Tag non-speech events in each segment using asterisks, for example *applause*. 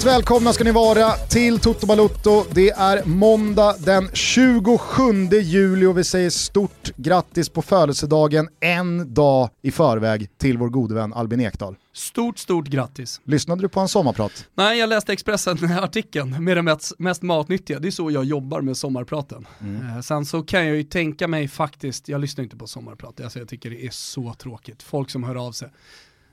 Varmt välkomna ska ni vara till Toto Balutto. Det är måndag den 27 juli och vi säger stort grattis på födelsedagen en dag i förväg till vår gode vän Albin Ekdal. Stort, stort grattis. Lyssnade du på hans sommarprat? Nej, jag läste Expressen-artikeln med det mest, mest matnyttiga. Det är så jag jobbar med sommarpraten. Mm. Eh, sen så kan jag ju tänka mig faktiskt, jag lyssnar inte på sommarprat, alltså jag tycker det är så tråkigt. Folk som hör av sig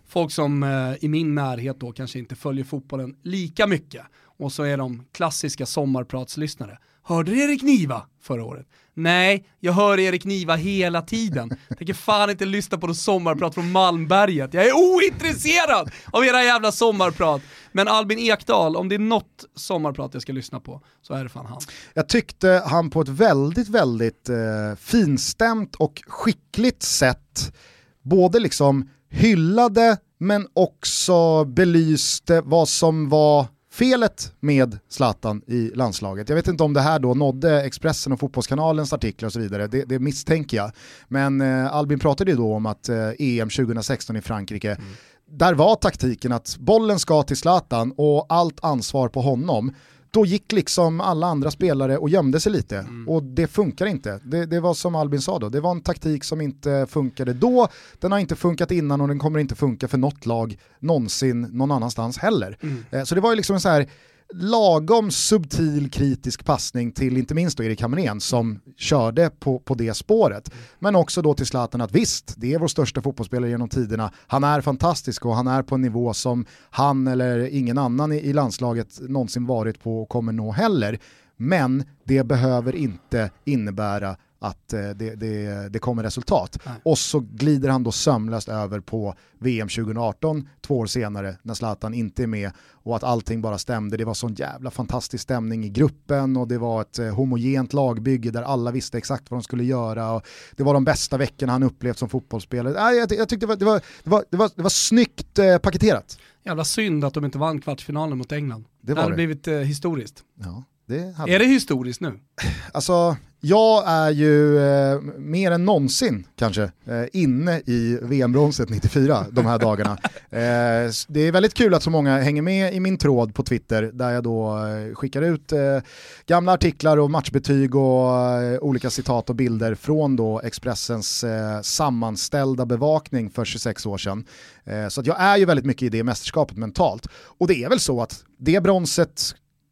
folk som eh, i min närhet då kanske inte följer fotbollen lika mycket. Och så är de klassiska sommarpratslyssnare. Hörde du Erik Niva förra året? Nej, jag hör Erik Niva hela tiden. Tänker fan inte lyssna på något sommarprat från Malmberget. Jag är ointresserad av era jävla sommarprat. Men Albin Ekdal, om det är något sommarprat jag ska lyssna på så är det fan han. Jag tyckte han på ett väldigt, väldigt eh, finstämt och skickligt sätt både liksom hyllade men också belyste vad som var felet med Zlatan i landslaget. Jag vet inte om det här då nådde Expressen och Fotbollskanalens artiklar och så vidare, det, det misstänker jag. Men eh, Albin pratade ju då om att eh, EM 2016 i Frankrike, mm. där var taktiken att bollen ska till Zlatan och allt ansvar på honom då gick liksom alla andra spelare och gömde sig lite. Mm. Och det funkar inte. Det, det, var som Albin sa då, det var en taktik som inte funkade då, den har inte funkat innan och den kommer inte funka för något lag någonsin någon annanstans heller. Mm. Eh, så det var ju liksom en så här lagom subtil kritisk passning till inte minst då Erik Hamrén som körde på, på det spåret. Men också då till Zlatan att visst, det är vår största fotbollsspelare genom tiderna. Han är fantastisk och han är på en nivå som han eller ingen annan i, i landslaget någonsin varit på och kommer nå heller. Men det behöver inte innebära att eh, det, det, det kommer resultat. Nej. Och så glider han då sömlöst över på VM 2018, två år senare, när Zlatan inte är med och att allting bara stämde. Det var sån jävla fantastisk stämning i gruppen och det var ett eh, homogent lagbygge där alla visste exakt vad de skulle göra och det var de bästa veckorna han upplevt som fotbollsspelare. Jag, jag tyckte det var, det var, det var, det var, det var snyggt eh, paketerat. Jävla synd att de inte vann kvartsfinalen mot England. Det, det hade det. blivit eh, historiskt. Ja. Det hade... Är det historiskt nu? Alltså, jag är ju eh, mer än någonsin kanske eh, inne i VM-bronset 94 de här dagarna. *laughs* Eh, det är väldigt kul att så många hänger med i min tråd på Twitter där jag då eh, skickar ut eh, gamla artiklar och matchbetyg och eh, olika citat och bilder från då Expressens sammanställda bevakning för 26 år sedan. så att jag är ju väldigt mycket i det mästerskapet mentalt. Och det är väl så att det bronset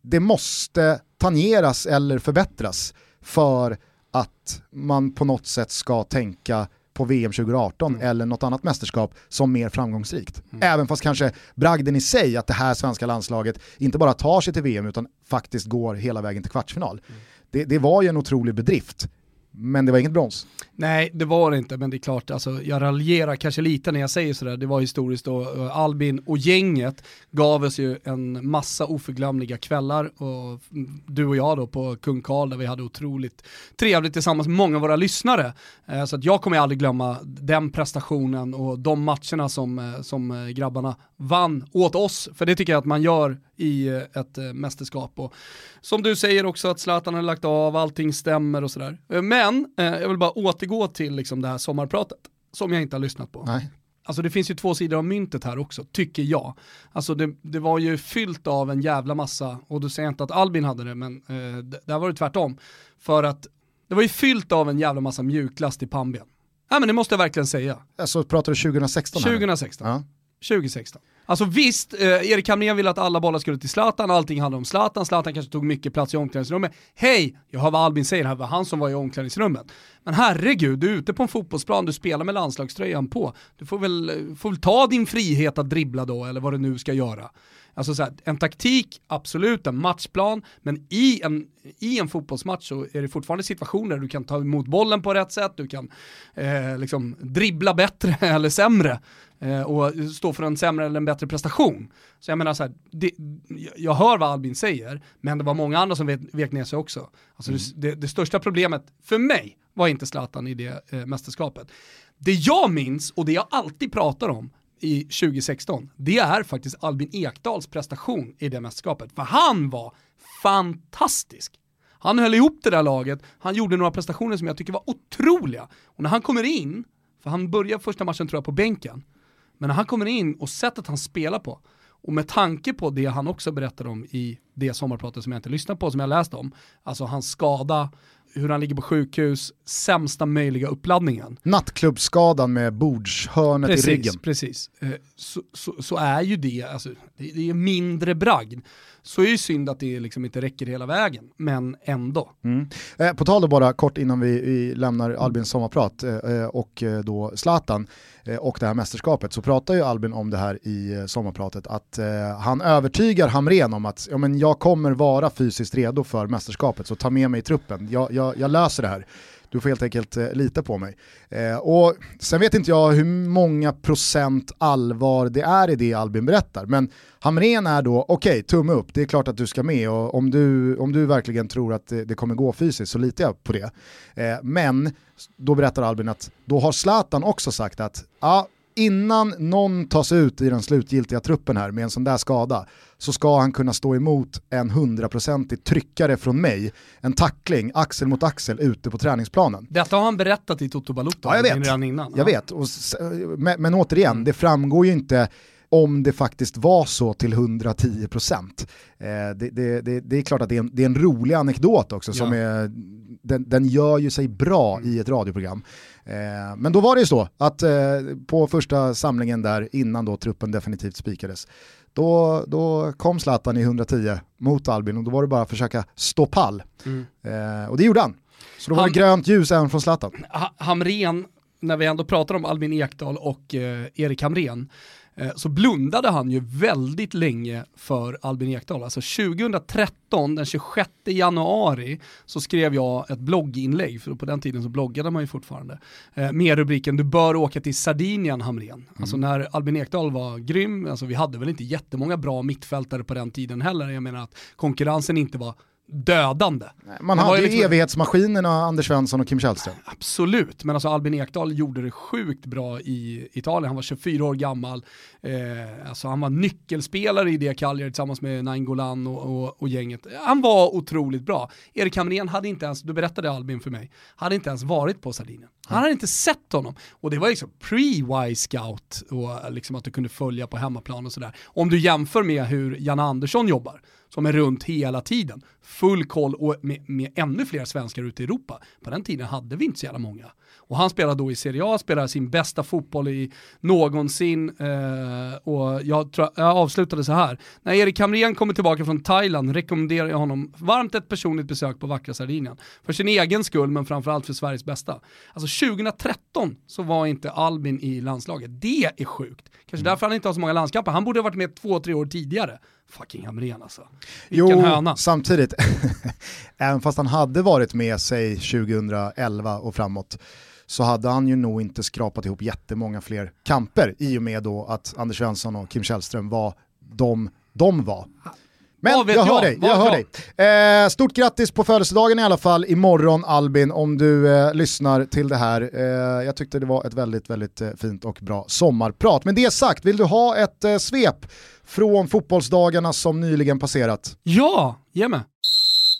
det måste tangeras eller förbättras för att man på något sätt ska tänka på VM 2018 mm. eller något annat mästerskap som mer framgångsrikt. Mm. Även fast kanske bragden i sig att det här svenska landslaget inte bara tar sig till VM utan faktiskt går hela vägen till kvartsfinal. Mm. Det, det, var ju en otrolig bedrift men det var inget brons. Nej, det var det inte, men det är klart, alltså, jag raljerar kanske lite när jag säger sådär, det var historiskt och eh, Albin och gänget gav oss ju en massa oförglömliga kvällar och mm, du och jag då på Kung Karl där vi hade otroligt trevligt tillsammans med många av våra lyssnare. Eh, så att jag kommer aldrig glömma den prestationen och de matcherna som, eh, som grabbarna vann åt oss, för det tycker jag att man gör i ett mästerskap. Och som du säger också att Zlatan har lagt av, allting stämmer och sådär. Men jag vill bara återgå till liksom det här sommarpratet, som jag inte har lyssnat på. Nej. Alltså det finns ju två sidor av myntet här också, tycker jag. Alltså det, det var ju fyllt av en jävla massa, och du säger inte att Albin hade det, men eh, där var det tvärtom. För att det var ju fyllt av en jävla massa mjuklast i pannben. Ja men det måste jag verkligen säga. Alltså pratar du 2016? 2016. Ja. 2016. Alltså visst, eh, Erik Hamrén ville att alla bollar skulle till Zlatan, allting handlade om Zlatan, Zlatan kanske tog mycket plats i omklädningsrummet. Hej, jag hör vad Albin säger, det var han som var i omklädningsrummet. Men herregud, du är ute på en fotbollsplan, du spelar med landslagströjan på. Du får väl, eh, får väl ta din frihet att dribbla då, eller vad du nu ska göra. Alltså så här, en taktik, absolut, en matchplan, men i en, i en fotbollsmatch så är det fortfarande situationer där du kan ta emot bollen på rätt sätt, du kan eh, liksom dribbla bättre *laughs* eller sämre och stå för en sämre eller en bättre prestation. Så jag menar så här, det, jag hör vad Albin säger, men det var många andra som vek ner sig också. Alltså mm. det, det, största problemet för mig var inte Zlatan i det eh, mästerskapet. Det jag minns och det jag alltid pratar om i 2016, det är faktiskt Albin Ekdals prestation i det mästerskapet. För han var fantastisk. Han höll ihop det där laget, han gjorde några prestationer som jag tycker var otroliga. Och när han kommer in, för han börjar första matchen tror jag på bänken, men när han kommer in och sättet han spelar på, Och med tanke på det han också berättade om i det sommarpratet som jag inte lyssnat på, som jag läst om, alltså hans skada, hur han ligger på sjukhus, sämsta möjliga uppladdningen. Nattklubbsskadan med bordshörnet precis, i ryggen. Precis, eh, så, så, så, är ju det, alltså, det, är mindre bragd. Så är ju synd att det liksom inte räcker hela vägen, men ändå. Mm. Eh, på tal då bara kort innan vi, vi lämnar Albins sommarprat eh, eh och eh, då Zlatan Eh, och det här mästerskapet så pratar ju Albin om det här i eh, sommarpratet att eh, han övertygar Hamren om att ja, men jag kommer vara fysiskt redo för mästerskapet så ta med mig i truppen, jag, jag, jag löser det här. Du får helt enkelt eh, lita på mig. Eh, och sen vet inte jag hur många procent allvar det är i det Albin berättar, men Hamren är då, okej, okay, tumme upp, det är klart att du ska med och om du, om du verkligen tror att det, det kommer gå fysiskt så litar jag på det. Eh, men då berättar Albin att då har Zlatan också sagt att ja, innan någon tas ut i den slutgiltiga truppen här med en sån där skada så ska han kunna stå emot en hundraprocentig tryckare från mig, en tackling axel mot axel ute på träningsplanen. Detta har han berättat i Toto Balotto ja, jag vet. redan innan. Jag vet, och, men, men återigen, mm. det framgår ju inte om det faktiskt var så till 110%. Eh, det, det, det, det, är klart att det är, en, är en rolig anekdot också, som ja. är, den, den, gör ju sig bra i ett radioprogram. Eh, men då var det ju så att eh, på första samlingen där, innan då truppen definitivt spikades, då, då kom Zlatan i 110 mot Albin och då var det bara att försöka stå pall. Mm. Eh, och det gjorde han. Så då var Ham det grönt ljus även från Zlatan. Hamren, när vi ändå pratar om Albin Ekdal och eh, Erik Hamren, så blundade han ju väldigt länge för Albin Ekdal. Alltså 2013, den 26 januari, så skrev jag ett blogginlägg, för på den tiden så bloggade man ju fortfarande, eh, med rubriken “Du bör åka till Sardinien Hamren”. Mm. Alltså när Albin Ekdal var grym, alltså vi hade väl inte jättemånga bra mittfältare på den tiden heller, jag menar att konkurrensen inte var dödande. Man hade ju liksom... evighetsmaskinerna Anders Svensson och Kim Källström. Absolut, men alltså Albin Ekdal gjorde det sjukt bra i Italien. Han var 24 år gammal, eh, alltså han var nyckelspelare i det Cagliari tillsammans med Nainggolan och, och, och, gänget. Han var otroligt bra. Erik Hamrén hade inte ens, du berättade Albin för mig, hade inte ens varit på Sardinien. Han hade inte sett honom. Och det var liksom pre-Y-scout och liksom att du kunde följa på hemmaplan och sådär. Om du jämför med hur Janne Andersson jobbar som är runt hela tiden. Full koll och med, med ännu fler svenskar ute i Europa. På den tiden hade vi inte så jävla många. Och han spelade då i Serie A, spelade sin bästa fotboll i någonsin eh, och jag, tror, jag avslutade så här. När Erik Hamrén kommer tillbaka från Thailand rekommenderar jag honom varmt ett personligt besök på vackra Sardinien. För sin egen skull men framförallt för Sveriges bästa. Alltså 2013 så var inte Albin i landslaget. Det är sjukt. Kanske mm. därför han inte har så många landskamper. Han borde ha varit med två, tre år tidigare. Fucking Hamrén alltså. Vilken jo, höna. samtidigt, *laughs* även fast han hade varit med sig 2011 och framåt, så hade han ju nog inte skrapat ihop jättemånga fler kamper i och med då att Anders Svensson och Kim Källström var de de var. Men jag hör dig, jag hör dig. Eh, stort grattis på födelsedagen i alla fall imorgon Albin om du eh, lyssnar till det här. Eh, jag tyckte det var ett väldigt, väldigt eh, fint och bra sommarprat. Men det sagt, vill du ha ett eh, svep från fotbollsdagarna som nyligen passerat? Ja, ge mig.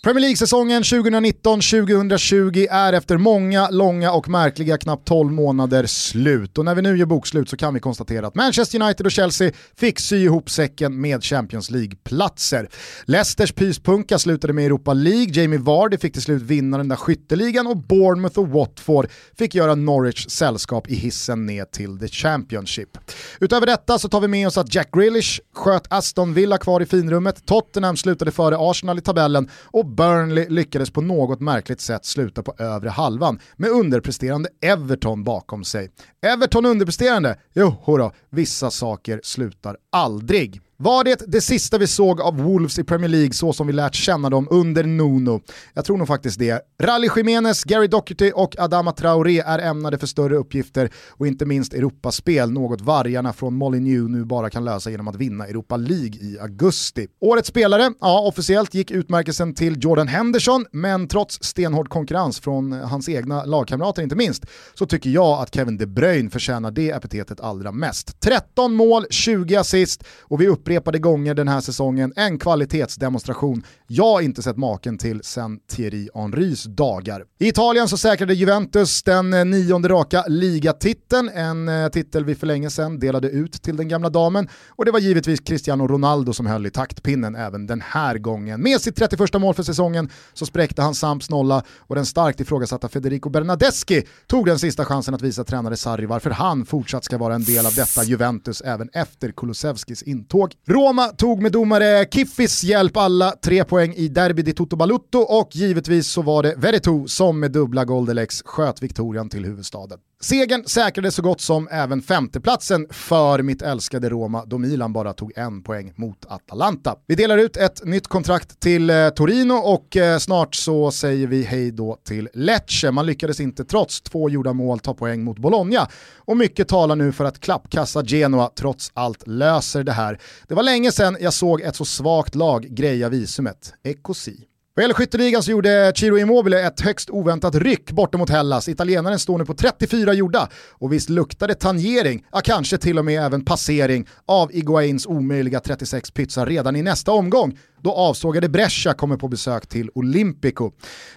Premier League-säsongen 2019-2020 är efter många, långa och märkliga knappt 12 månader slut. Och när vi nu gör bokslut så kan vi konstatera att Manchester United och Chelsea fick sy ihop säcken med Champions League-platser. Leicesters pyspunka slutade med Europa League, Jamie Vardy fick till slut vinna den där skytteligan och Bournemouth och Watford fick göra Norwich sällskap i hissen ner till the Championship. Utöver detta så tar vi med oss att Jack Grealish sköt Aston Villa kvar i finrummet, Tottenham slutade före Arsenal i tabellen och Burnley lyckades på något märkligt sätt sluta på övre halvan med underpresterande Everton bakom sig. Everton underpresterande? Jo, då, vissa saker slutar aldrig. Var det det sista vi såg av Wolves i Premier League så som vi lärt känna dem under Nuno? Jag tror nog faktiskt det. Rally Jiménez, Gary Docherty och Adama Traoré är ämnade för större uppgifter och inte minst Europaspel, något vargarna från Molineux nu bara kan lösa genom att vinna Europa League i augusti. Årets spelare, ja officiellt gick utmärkelsen till Jordan Henderson, men trots stenhård konkurrens från hans egna lagkamrater inte minst, så tycker jag att Kevin De Bruyne förtjänar det epitetet allra mest. 13 mål, 20 assist och vi upp upprepade gånger den här säsongen en kvalitetsdemonstration jag inte sett maken till sedan Thierry Henrys dagar. I Italien så säkrade Juventus den eh, nionde raka ligatiteln, en eh, titel vi för länge sedan delade ut till den gamla damen och det var givetvis Cristiano Ronaldo som höll i taktpinnen även den här gången. Med sitt 31 mål för säsongen så spräckte han Samps nolla och den starkt ifrågasatta Federico Bernadeschi tog den sista chansen att visa tränare Sarri varför han fortsatt ska vara en del av detta Juventus även efter Kulusevskis intåg. Roma tog med domare Kiffis hjälp alla tre poäng i Derby di Toto Balutto och givetvis så var det Veretout som med dubbla Goldelex sköt Victorian till huvudstaden. Segern säkrade så gott som även femteplatsen för mitt älskade Roma då Milan bara tog en poäng mot Atalanta. Vi delar ut ett nytt kontrakt till eh, Torino och eh, snart så säger vi hej då till Lecce. Man lyckades inte trots två gjorda mål ta poäng mot Bologna och mycket talar nu för att klappkassa Genoa trots allt löser det här. Det var länge sedan jag såg ett så svagt lag greja visumet. Ecosi. Vad gäller skytteligan så gjorde Ciro Immobile ett högst oväntat ryck borta mot Hellas. Italienaren står nu på 34 gjorda och visst luktade tangering, ja kanske till och med även passering av Iguains omöjliga 36 pytsar redan i nästa omgång då avsågade Brescia kommer på besök till Olympico.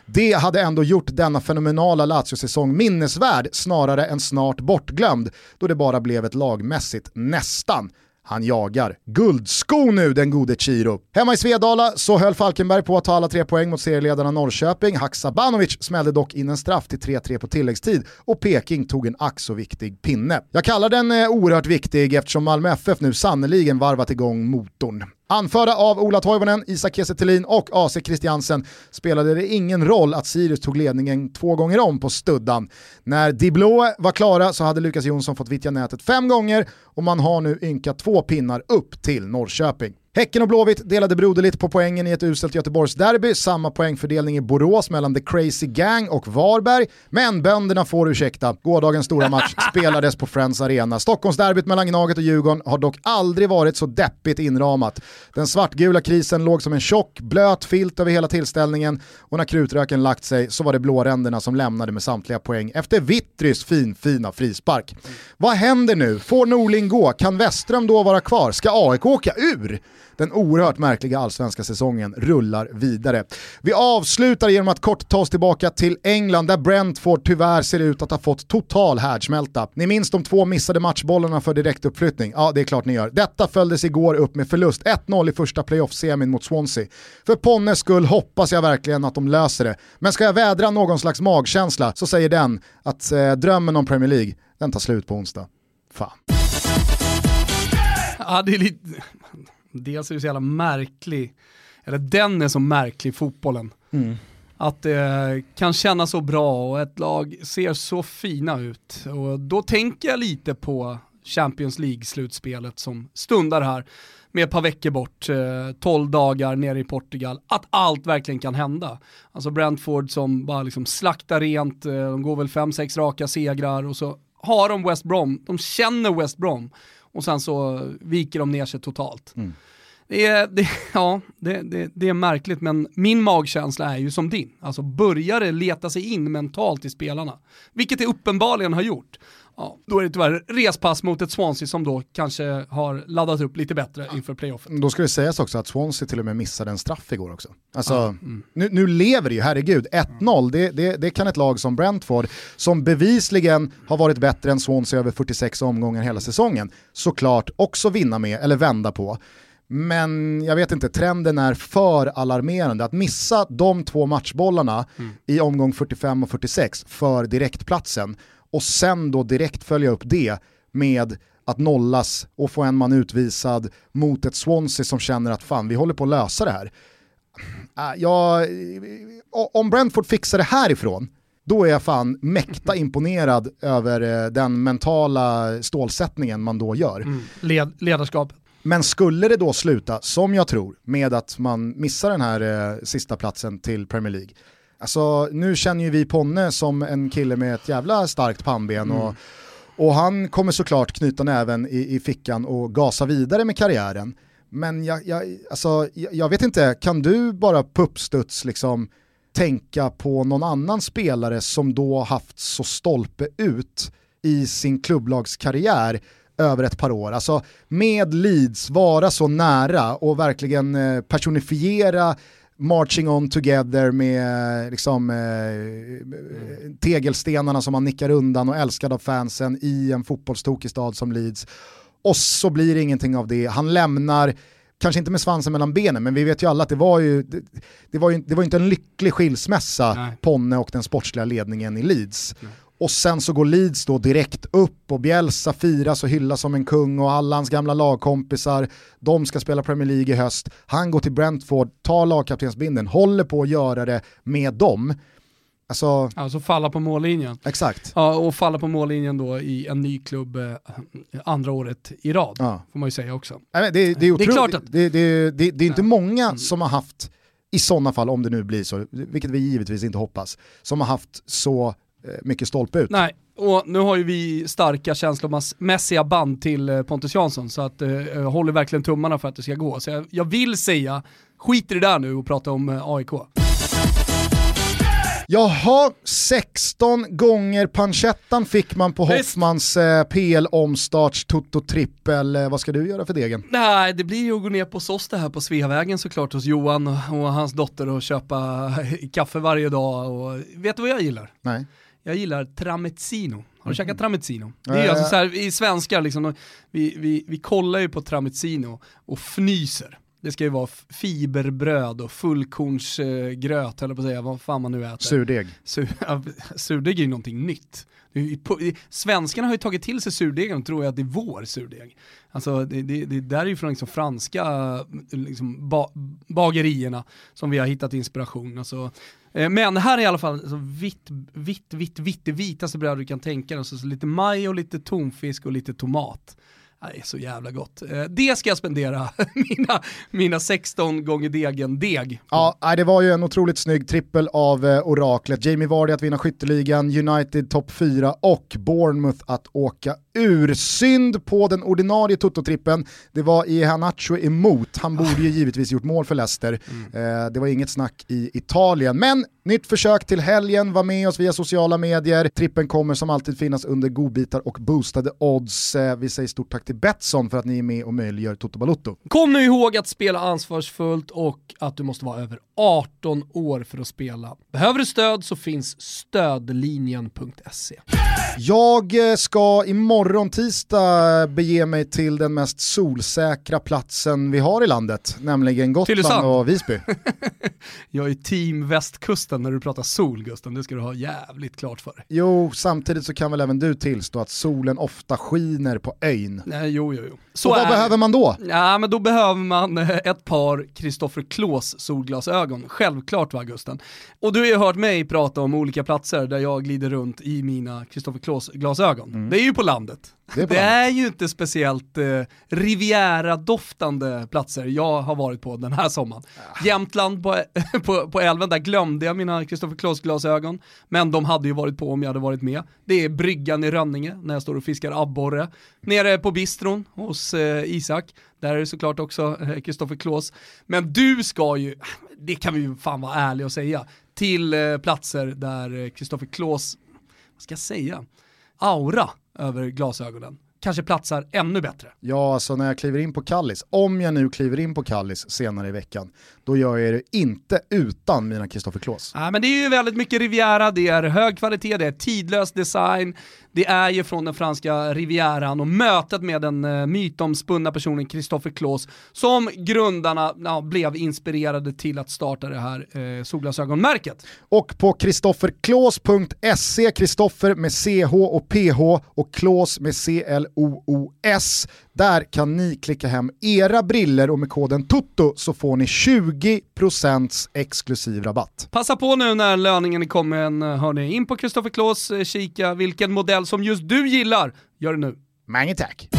Det hade ändå gjort denna fenomenala Lazio-säsong minnesvärd snarare än snart bortglömd då det bara blev ett lagmässigt nästan. Han jagar. Guldsko nu den gode Chiro. Hemma i Svedala så höll Falkenberg på att ta alla tre poäng mot serieledarna Norrköping. Haksabanovic smällde dock in en straff till 3-3 på tilläggstid och Peking tog en ack så viktig pinne. Jag kallar den eh, oerhört viktig eftersom Malmö FF nu sannoliken varvat igång motorn. Anförda av Ola Toivonen, Isak Kiese och AC Christiansen spelade det ingen roll att Sirius tog ledningen två gånger om på studdan. När Diblå var klara så hade Lukas Jonsson fått vittja nätet fem gånger och man har nu ynka två pinnar upp till Norrköping. Häcken och Blåvitt delade broderligt på poängen i ett uselt Göteborgsderby, samma poängfördelning i Borås mellan The Crazy Gang och Varberg, men bönderna får ursäkta. Gårdagens stora match *laughs* spelades på Friends Arena. Stockholmsderbyt mellan Gnaget och Djurgården har dock aldrig varit så deppigt inramat. Den svartgula krisen låg som en tjock, blöt filt över hela tillställningen och när krutröken lagt sig så var det blåränderna som lämnade med samtliga poäng efter Vittrys finfina frispark. Vad händer nu? Får Norling gå? Kan Westström då vara kvar? Ska AIK åka ur? Den oerhört märkliga allsvenska säsongen rullar vidare. Vi avslutar genom att kort ta oss tillbaka till England där Brentford tyvärr ser ut att ha fått total härdsmälta. Ni minns de två missade matchbollarna för direktuppflyttning? Ja, det är klart ni gör. Detta följdes igår upp med förlust 1-0 i första playoff-semin mot Swansea. För Ponnes skull hoppas jag verkligen att de löser det. Men ska jag vädra någon slags magkänsla så säger den att eh, drömmen om Premier League, den tar slut på onsdag. Fan. Ja, det är lite dels är det så jävla märklig, eller den är så märklig fotbollen. Mm. Att det kan kännas så bra och ett lag ser så fina ut. Och då tänker jag lite på Champions League-slutspelet som stundar här med ett par veckor bort, 12 eh, dagar nere i Portugal, att allt verkligen kan hända. Alltså Brentford som bara liksom slaktar rent, eh, de går väl 5-6 raka segrar och så har de West Brom, de känner West Brom och sen så viker de ner sig totalt. Mm. Det är, det, *laughs* ja, det, det, det, är märkligt men min magkänsla är ju som din. Alltså börjar det leta sig in mentalt i spelarna, vilket det uppenbarligen har gjort, ja, då är det tyvärr respass mot ett Swansea som då kanske har laddat upp lite bättre inför playoffen. Då ska det sägas också att Swansea till och med missade en straff igår också. Alltså, ah, mm. nu, nu, lever det ju, herregud. 1-0, det, det, det, kan ett lag som Brentford, som bevisligen har varit bättre än Swansea över 46 omgångar hela säsongen, såklart också vinna med eller vända på. Men jag vet inte, trenden är för alarmerande. Att missa de två matchbollarna mm. i omgång 45 och 46 för direktplatsen och sen då direkt följa upp det med att nollas och få en man utvisad mot ett Swansea som känner att fan vi håller på att lösa det här. Äh, ja, om Brentford fixar det härifrån, då är jag fan mäkta imponerad över eh, den mentala stålsättningen man då gör. Mm. Led ledarskap. Men skulle det då sluta, som jag tror, med att man missar den här eh, sista platsen till Premier League, Alltså nu känner ju vi Ponne som en kille med ett jävla starkt pannben mm. och, och han kommer såklart knyta näven i, i fickan och gasa vidare med karriären. Men jag, jag, alltså, jag, jag vet inte, kan du bara på uppstuds liksom tänka på någon annan spelare som då haft så stolpe ut i sin klubblagskarriär över ett par år. Alltså med Leeds vara så nära och verkligen eh, personifiera marching on together med liksom, eh, tegelstenarna som man nickar undan och älskad av fansen i en fotbollstokig stad som Leeds. Och så blir det ingenting av det. Han lämnar, kanske inte med svansen mellan benen, men vi vet ju alla att det var ju, det, det var ju, det var inte en lycklig skilsmässa, Nej. Ponne och den sportsliga ledningen i Leeds. Nej. Och sen så går Leeds då direkt upp och Bielsa firas och hyllas som en kung och alla hans gamla lagkompisar, de ska spela Premier League i höst. Han går till Brentford, tar lagkaptensbinden, håller på att göra det med dem. Alltså, alltså falla på mållinjen. Exakt. Ja, och falla på mållinjen då i en ny klubb eh, andra året i rad, ja. får man ju säga också. Nej, det, det, är det är klart att... Det, det, det, det är inte många mm. som har haft, i sådana fall, om det nu blir så, vilket vi givetvis inte hoppas, som har haft så mycket stolpe ut. Nej, och nu har ju vi starka känslomässiga band till eh, Pontus Jansson så att eh, jag håller verkligen tummarna för att det ska gå. Så jag, jag vill säga, skit i det där nu och prata om AIK. Jaha, 16 gånger pancettan fick man på Visst. Hoffmans eh, PL-omstarts Toto Trippel. Eh, vad ska du göra för degen? Nej, det blir ju att gå ner på SOS det här på Sveavägen såklart hos Johan och hans dotter och köpa kaffe varje dag. Och, vet du vad jag gillar? Nej. Jag gillar tramezzino. Har du mm. käkat tramezzino? Det är äh, alltså så här, i svenska, liksom, vi, vi, vi kollar ju på tramezzino och fnyser. Det ska ju vara fiberbröd och fullkornsgröt, höll på att säga, vad fan man nu äter. Surdeg. Sur, *laughs* surdeg är ju någonting nytt. Svenskarna har ju tagit till sig surdegen och tror att det är vår surdeg. Alltså det, det, det där är ju från liksom franska liksom, ba, bagerierna som vi har hittat inspiration. Alltså, Eh, men här är i alla fall så vitt, vitt, vitt, vitt, det vitaste bröd du kan tänka dig. Så, så lite maj och lite tonfisk och lite tomat. Det är så jävla gott. Eh, det ska jag spendera *laughs* mina, mina 16 gånger degen deg. Ja, det var ju en otroligt snygg trippel av eh, oraklet. Jamie Vardy att vinna skytteligan, United topp 4 och Bournemouth att åka ursynd på den ordinarie Toto-trippen. Det var Ihanacho emot, han borde ju givetvis gjort mål för Leicester. Mm. Eh, det var inget snack i Italien, men nytt försök till helgen, var med oss via sociala medier. Trippen kommer som alltid finnas under godbitar och boostade odds. Vi säger stort tack till Betsson för att ni är med och möjliggör Toto Balotto. Kom nu ihåg att spela ansvarsfullt och att du måste vara över 18 år för att spela. Behöver du stöd så finns stödlinjen.se. Jag eh, ska imorgon tisdag bege mig till den mest solsäkra platsen vi har i landet, nämligen Gotland och Visby. *laughs* jag är team västkusten när du pratar sol Gusten, det ska du ha jävligt klart för dig. Jo, samtidigt så kan väl även du tillstå att solen ofta skiner på ön. Nej, jo, jo, jo. Så och vad behöver man då? Ja, men då behöver man eh, ett par Kristoffer Klås solglasögon, självklart va Gusten. Och du har ju hört mig prata om olika platser där jag glider runt i mina Kristoffer Klås-glasögon. Mm. Det är ju på landet. Det är, det är ju inte speciellt eh, Riviera-doftande platser jag har varit på den här sommaren. Ja. Jämtland på, *laughs* på, på älven, där glömde jag mina Kristoffer Kloss-glasögon, men de hade ju varit på om jag hade varit med. Det är bryggan i Rönninge, när jag står och fiskar abborre. Nere på bistron hos eh, Isak, där är det såklart också Kristoffer eh, Klås. Men du ska ju, det kan vi ju fan vara ärliga och säga, till eh, platser där Kristoffer Klås, vad ska jag säga, aura över glasögonen kanske platsar ännu bättre. Ja, alltså när jag kliver in på Kallis, om jag nu kliver in på Kallis senare i veckan, då gör jag det inte utan mina Kristoffer Klås. Ja, men det är ju väldigt mycket Riviera, det är hög kvalitet, det är tidlös design, det är ju från den franska Rivieran och mötet med den uh, mytomspunna personen Kristoffer Klås som grundarna ja, blev inspirerade till att starta det här uh, solglasögonmärket. Och på kristofferklås.se, Kristoffer med CH och PH och Klås med CLOOS. Där kan ni klicka hem era briller och med koden TOTO så får ni 20% exklusiv rabatt. Passa på nu när löningen är kommen, hörni. In på Kristoffer Klås, eh, kika vilken modell som just du gillar. Gör det nu. Mange tack.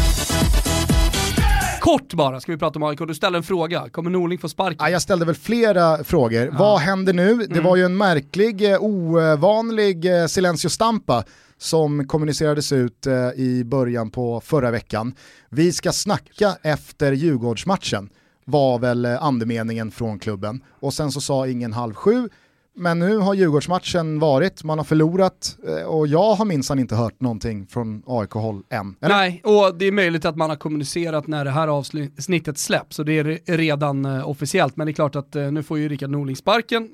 Kort bara ska vi prata om AIK, du ställde en fråga. Kommer Norling få sparken? Ja, jag ställde väl flera frågor. Ja. Vad händer nu? Det mm. var ju en märklig, eh, ovanlig eh, Silencio Stampa som kommunicerades ut eh, i början på förra veckan. Vi ska snacka efter Djurgårdsmatchen var väl eh, andemeningen från klubben. Och sen så sa ingen halv sju, men nu har Djurgårdsmatchen varit, man har förlorat eh, och jag har minsann inte hört någonting från AIK-håll än. Eller? Nej, och det är möjligt att man har kommunicerat när det här avsnittet släpps och det är redan officiellt. Men det är klart att nu får ju Rickard Norling sparken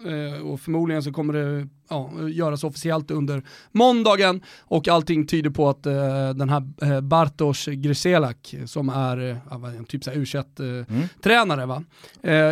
och förmodligen så kommer det ja, göras officiellt under måndagen och allting tyder på att den här Bartosz Griselak som är typ så U21-tränare, mm. va?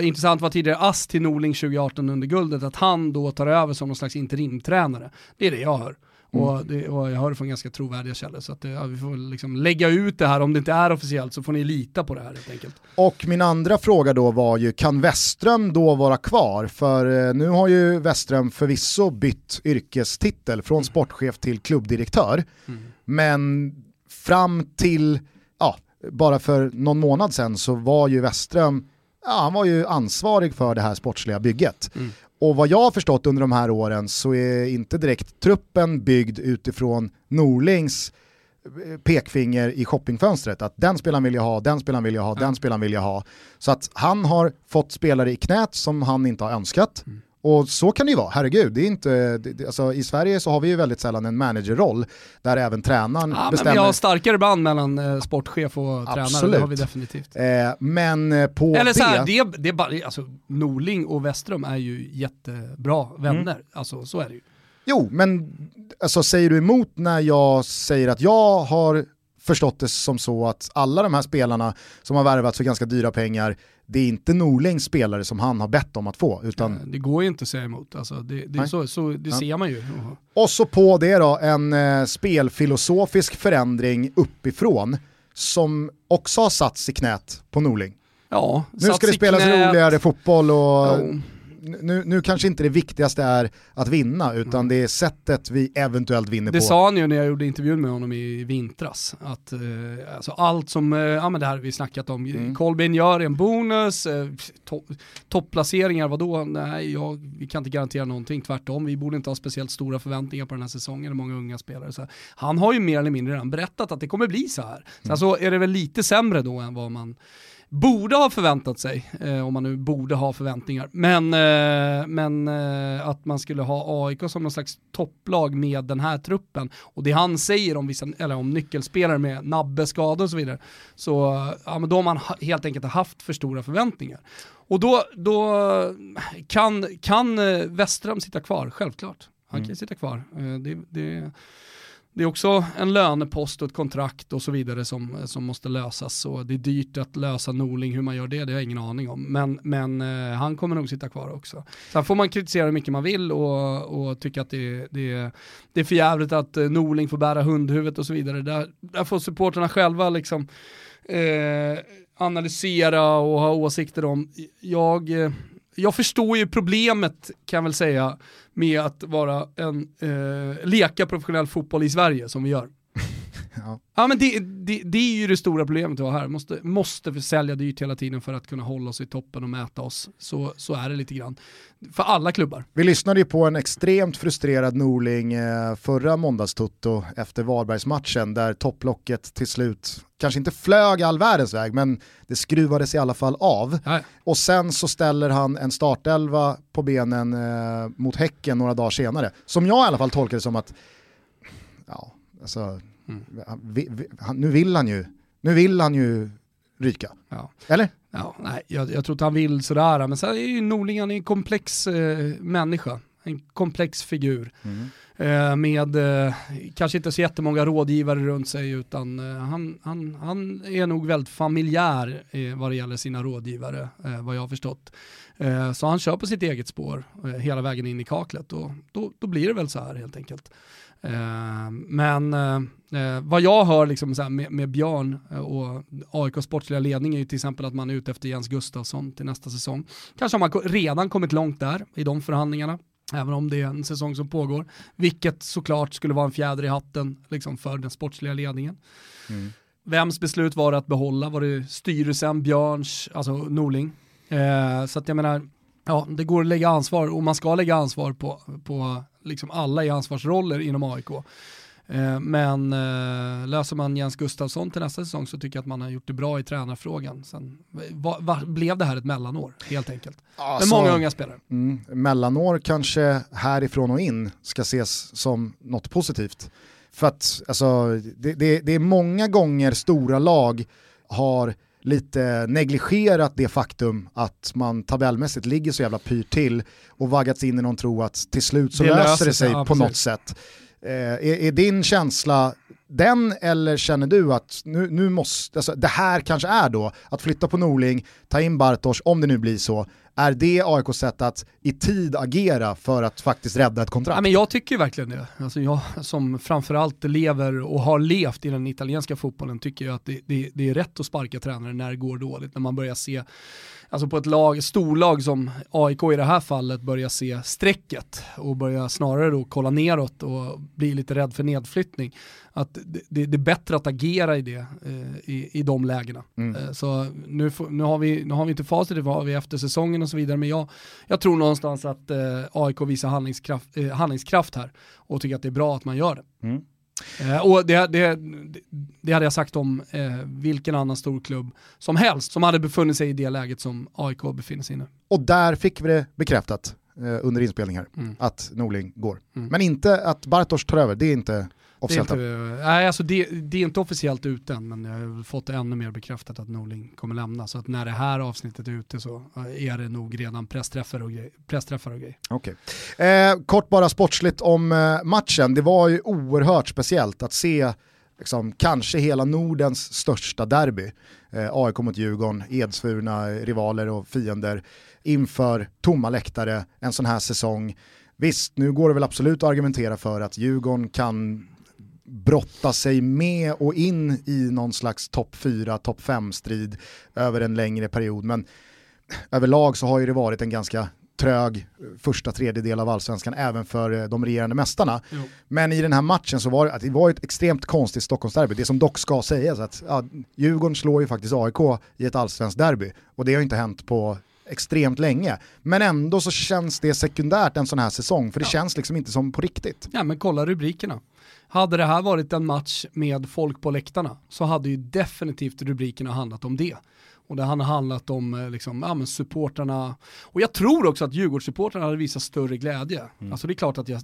intressant var tidigare ass till Norling 2018 under guldet, att han då tar över som någon slags interimtränare. Det är det jag hör. Mm. Och, det, och, jag hör det från ganska trovärdiga källor. Så att ja, vi får liksom lägga ut det här, om det inte är officiellt så får ni lita på det här helt enkelt. Och min andra fråga då var ju, kan Westström då vara kvar? För eh, nu har ju Westström förvisso bytt yrkestitel från mm. sportchef till klubbdirektör. Mm. Men fram till, ja, bara för någon månad sedan så var ju Westström ja, han var ju ansvarig för det här sportsliga bygget. Mm. Och vad jag har förstått under de här åren så är inte direkt truppen byggd utifrån Norlings eh, pekfinger i shoppingfönstret, att den spelaren vill jag ha, den spelaren vill jag ha, mm. den spelaren vill jag ha. Så att han har fått spelare i knät som han inte har önskat. Mm. Och så kan det ju vara, herregud. Det är inte, det, alltså, I Sverige så har vi ju väldigt sällan en managerroll där även tränaren ja, bestämmer. Men vi har starkare band mellan eh, sportchef och Absolut. tränare, det har vi definitivt. Eh, men eh, på Eller så här, det, det, det alltså, Norling och Westrum är ju jättebra vänner, mm. alltså så är det ju. Jo, men alltså, säger du emot när jag säger att jag har förstått det som så att alla de här spelarna som har värvats för ganska dyra pengar det är inte Norlings spelare som han har bett om att få. Utan... det går ju inte att säga emot, alltså, det, det, så, så, det ja. ser man ju. Och så på det då en eh, spelfilosofisk förändring uppifrån som också har satts i knät på Norling. Ja, nu ska det spelas knät. roligare fotboll och jo nu, nu kanske inte det viktigaste är att vinna, utan mm. det är sättet vi eventuellt vinner det på. Det sa han ju när jag gjorde intervjun med honom i vintras, att eh, alltså allt som, eh, ja men det här vi snackat om, mm. Colbin gör en bonus, eh, to topplaceringar, vadå? Nej, jag, vi kan inte garantera någonting, tvärtom, vi borde inte ha speciellt stora förväntningar på den här säsongen, är många unga spelare. Så han har ju mer eller mindre redan berättat att det kommer bli så här. Sen mm. så är det väl lite sämre då än vad man borde ha förväntat sig, eh, om man nu borde ha förväntningar. Men, eh, men eh, att man skulle ha AIK som någon slags topplag med den här truppen och det han säger om, vissa, eller om nyckelspelare med nabbeskada och så vidare, så ja, men då har man helt enkelt haft för stora förväntningar. Och då, då kan, kan Westström sitta kvar, självklart. Han kan mm. sitta kvar. Eh, det, det det är också en lönepost och ett kontrakt och så vidare som, som måste lösas. Och det är dyrt att lösa Norling, hur man gör det, det har jag ingen aning om. Men, men eh, han kommer nog sitta kvar också. Sen får man kritisera hur mycket man vill och, och tycka att det, det, det är för jävligt att eh, Norling får bära hundhuvudet och så vidare. Där, där får supporterna själva liksom eh, analysera och ha åsikter om. Jag, eh, jag förstår ju problemet kan jag väl säga med att vara en, eh, leka professionell fotboll i Sverige som vi gör ja. ja men det, det, det, är ju det stora problemet vi har här, måste, måste sälja dyrt hela tiden för att kunna hålla oss i toppen och mäta oss. Så, så är det lite grann. För alla klubbar. Vi lyssnade ju på en extremt frustrerad Norling eh, förra måndagstutto efter Varbergsmatchen där topplocket till slut kanske inte flög all världens väg, men det skruvades i alla fall av. Nej. Och sen så ställer han en startelva på benen eh, mot Häcken några dagar senare, som jag i alla fall tolkar det som att, ja, alltså, mm. han, nu vill han ju, nu vill han ju ryka. Ja. Eller? Ja, nej, jag, jag tror inte han vill sådär, men så är ju Norling en komplex eh, människa, en komplex figur. Mm. Eh, med eh, kanske inte så jättemånga rådgivare runt sig utan eh, han, han, han är nog väldigt familjär vad det gäller sina rådgivare, vad jag har förstått. så han kör på sitt eget spår hela vägen in i kaklet och då, då blir det väl så här helt enkelt. Men vad jag hör liksom med, med, Björn och AIKs sportsliga ledning är ju till exempel att man är ute efter Jens Gustafsson till nästa säsong. Kanske har man redan kommit långt där i de förhandlingarna. Även om det är en säsong som pågår. Vilket såklart skulle vara en fjäder i hatten liksom, för den sportsliga ledningen. Mm. Vems beslut var det att behålla? Var det styrelsen, Björns, alltså Norling? Eh, så att jag menar, ja, det går att lägga ansvar och man ska lägga ansvar på, på liksom alla i ansvarsroller inom AIK. Eh, men eh, löser man Jens Gustafsson till nästa säsong så tycker jag att man har gjort det bra i tränarfrågan. Sen va, va, blev det här ett mellanår helt enkelt. Alltså, Med många unga spelare. Mm, mellanår kanske härifrån och in ska ses som något positivt. För att alltså, det, det, det är många gånger stora lag har lite negligerat det faktum att man tabellmässigt ligger så jävla pyrt till och vaggats in i någon tro att till slut så det löser det sig ja, på något sätt. Eh, är, är, din känsla den eller känner du att nu, nu måste, alltså, det här kanske är då att flytta på Norling, ta in Bartosz, om det nu blir så, är det AIKs sätt att i tid agera för att faktiskt rädda ett kontrakt? Ja, men jag tycker verkligen det. Alltså jag som framförallt lever och har levt i den italienska fotbollen tycker jag att det, det, det är rätt att sparka tränare när det går dåligt, när man börjar se alltså på ett lag, storlag som AIK i det här fallet börjar se strecket och börjar snarare då kolla neråt och bli lite rädd för nedflyttning. Att det, det, är bättre att agera i det, eh, i, i de lägena. Mm. Eh, så nu, nu, har vi, nu har vi inte facit, det har vi efter säsongen och så vidare, men jag, jag tror någonstans att eh, AIK visar handlingskraft, handlingskraft här och tycker att det är bra att man gör det. Mm. Eh, och det, det, det, hade jag sagt om eh, vilken annan stor klubb som helst som hade befunnit sig i det läget som AIK befinner sig i nu. Och där fick vi det bekräftat eh, under inspelning här, mm. att Norling går. Mm. Men inte att Bartosz tar över, det är inte officiellt det är inte, Nej, alltså det, det, är inte officiellt ut än, men jag har fått ännu mer bekräftat att Norling kommer lämna. Så att när det här avsnittet är ute så är det nog redan pressträffar och, grej, pressträffar och grejer. Okay. Eh, kort bara sportsligt om eh, matchen. Det var ju oerhört speciellt att se liksom, kanske hela Nordens största derby. Eh, AIK mot Djurgården, edsvurna rivaler och fiender inför tomma läktare en sån här säsong. Visst, nu går det väl absolut att argumentera för att Djurgården kan brotta sig med och in i någon slags topp 4, topp 5-strid över en längre period. Men överlag så har ju det varit en ganska trög första tredjedel av allsvenskan även för eh, de regerande mästarna. Jo. Men i den här matchen så var det, det var ett extremt konstigt Stockholmsderby. Det som dock ska sägas att ja, Djurgården slår ju faktiskt AIK i ett allsvenskt derby och det har inte hänt på extremt länge. Men ändå så känns det sekundärt en sån här säsong för det ja. känns liksom inte som på riktigt. Ja men kolla rubrikerna. Hade det här varit en match med folk på läktarna så hade ju definitivt rubrikerna handlat om det. Och det hade handlat om eh, liksom, ja, men supportrarna. Och jag tror också att Djurgårdssupportrarna hade visat större glädje. Mm. Alltså det är klart att jag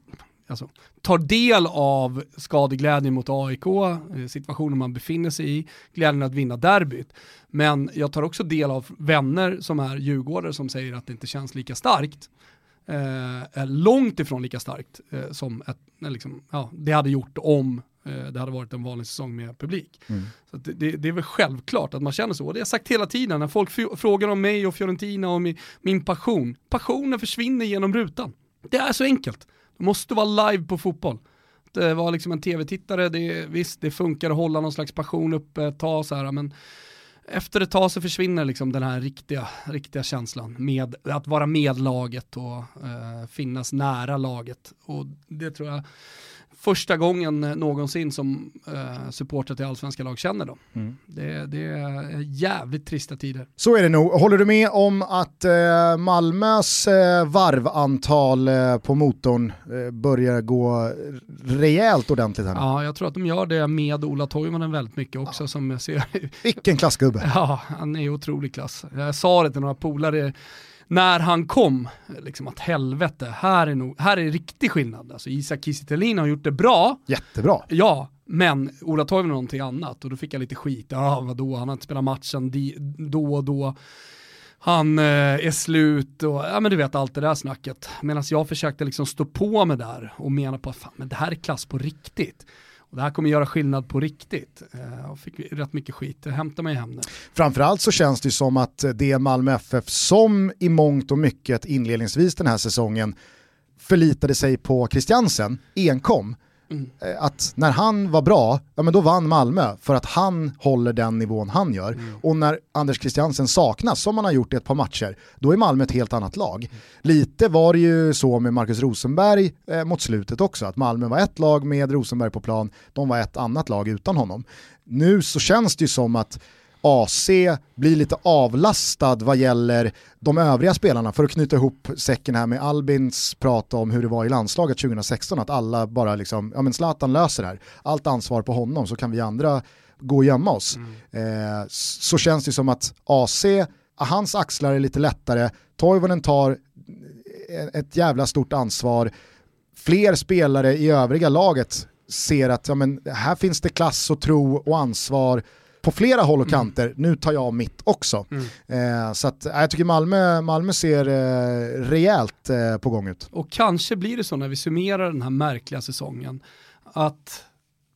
alltså, tar del av skadeglädjen mot AIK, eh, situationen man befinner sig i, glädjen att vinna derbyt. Men jag tar också del av vänner som är djurgårdare som säger att det inte känns lika starkt eh, långt ifrån lika starkt eh, som ett, liksom, ja, det hade gjort om eh, det hade varit en vanlig säsong med publik. Mm. Så det, det, det, är väl självklart att man känner så. Och det har jag sagt hela tiden när folk frågar om mig och Fiorentina och min, min passion. Passionen försvinner genom rutan. Det är så enkelt. Måste vara live på fotboll. Det var liksom en tv-tittare, det, visst det funkar att hålla någon slags passion uppe ett tag så här, men efter ett tag så försvinner liksom den här riktiga, riktiga känslan med att vara med laget och eh, finnas nära laget. Och det tror jag första gången någonsin som eh, supporter till allsvenska lag känner dem. Mm. Det, det, är jävligt trista tider. Så är det nog. Håller du med om att eh, Malmös eh, varvantal eh, på motorn eh, börjar gå rejält ordentligt här? Ja, jag tror att de gör det med Ola Toivonen väldigt mycket också ja. som jag ser. Vilken klassgubbe. *laughs* Ja, han är otrolig klass. Jag sa det till några polare när han kom, liksom att helvete, här är, nog, här är riktig skillnad. Alltså Isak Kiese har gjort det bra. Jättebra. Ja, men Ola Toivonen någonting annat och då fick jag lite skit. Ja, vadå, han har inte spelat matchen då och då. Han eh, är slut och ja men du vet allt det där snacket. Medan jag försökte liksom stå på mig där och mena på att det här är klass på riktigt. Och det här kommer göra skillnad på riktigt. Eh, jag fick rätt mycket skit, eh, jag hämtar mig hem nu. Framförallt så känns det som att eh, det Malmö FF som i mångt och mycket inledningsvis den här säsongen förlitade sig på Christiansen enkom Mm. Eh, att när han var bra, ja men då vann Malmö för att han håller den nivån han gör. Mm. Och när Anders Christiansen saknas, som han har gjort i ett par matcher, då är Malmö ett helt annat lag. Mm. Lite var det ju så med Marcus Rosenberg eh, mot slutet också, att Malmö var ett lag med Rosenberg på plan, de var ett annat lag utan honom. Nu så känns det ju som att AC blir lite avlastad vad gäller de övriga spelarna. För att knyta ihop säcken här med Albins prat om hur det var i landslaget 2016, att alla bara liksom, ja men Zlatan löser det här, allt ansvar på honom så kan vi andra gå och gömma oss. Mm. Eh, så känns det som att AC, hans axlar är lite lättare, Toivonen tar ett jävla stort ansvar, fler spelare i övriga laget ser att ja, men, här finns det klass och tro och ansvar på flera håll och mm. kanter, mm. nu tar jag mitt också. Mm. Eh, så att, jag tycker Malmö, Malmö ser eh, rejält eh, på gång ut. Och kanske blir det så när vi summerar den här märkliga säsongen, att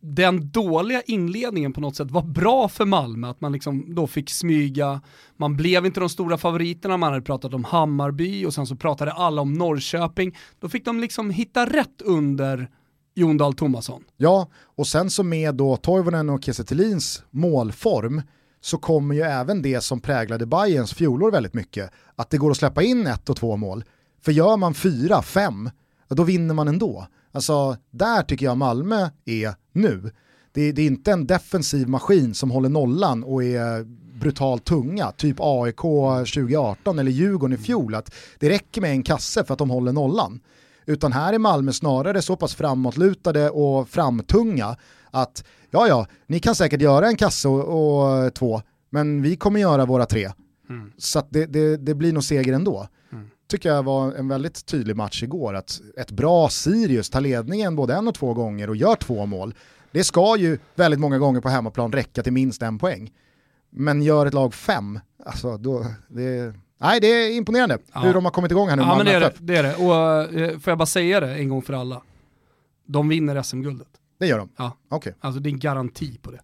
den dåliga inledningen på något sätt var bra för Malmö, att man liksom då fick smyga, man blev inte de stora favoriterna, man hade pratat om Hammarby och sen så pratade alla om Norrköping, då fick de liksom hitta rätt under Jon Dahl Tomasson. Ja, och sen så med då Toivonen och Kiese målform så kommer ju även det som präglade Bayerns fjolår väldigt mycket, att det går att släppa in ett och två mål. För gör man fyra, fem, då vinner man ändå. Alltså, där tycker jag Malmö är nu. Det, det, är inte en defensiv maskin som håller nollan och är brutalt tunga, typ AIK 2018 eller Djurgården i fjol, att det räcker med en kasse för att de håller nollan. Utan här är Malmö snarare så pass framåtlutade och framtunga att ja, ja, ni kan säkert göra en kasse och, och två, men vi kommer göra våra tre. Mm. Så det, det, det, blir nog seger ändå. Mm. Tycker jag var en väldigt tydlig match igår, att ett bra Sirius tar ledningen både en och två gånger och gör två mål. Det ska ju väldigt många gånger på hemmaplan räcka till minst en poäng. Men gör ett lag fem, alltså då, det, Nej, det är imponerande ja. hur de har kommit igång här nu. Ja, men det är det, det är det. Och uh, får jag bara säga det en gång för alla? De vinner SM-guldet. Det gör de? Ja. Okay. Alltså det är en garanti på det.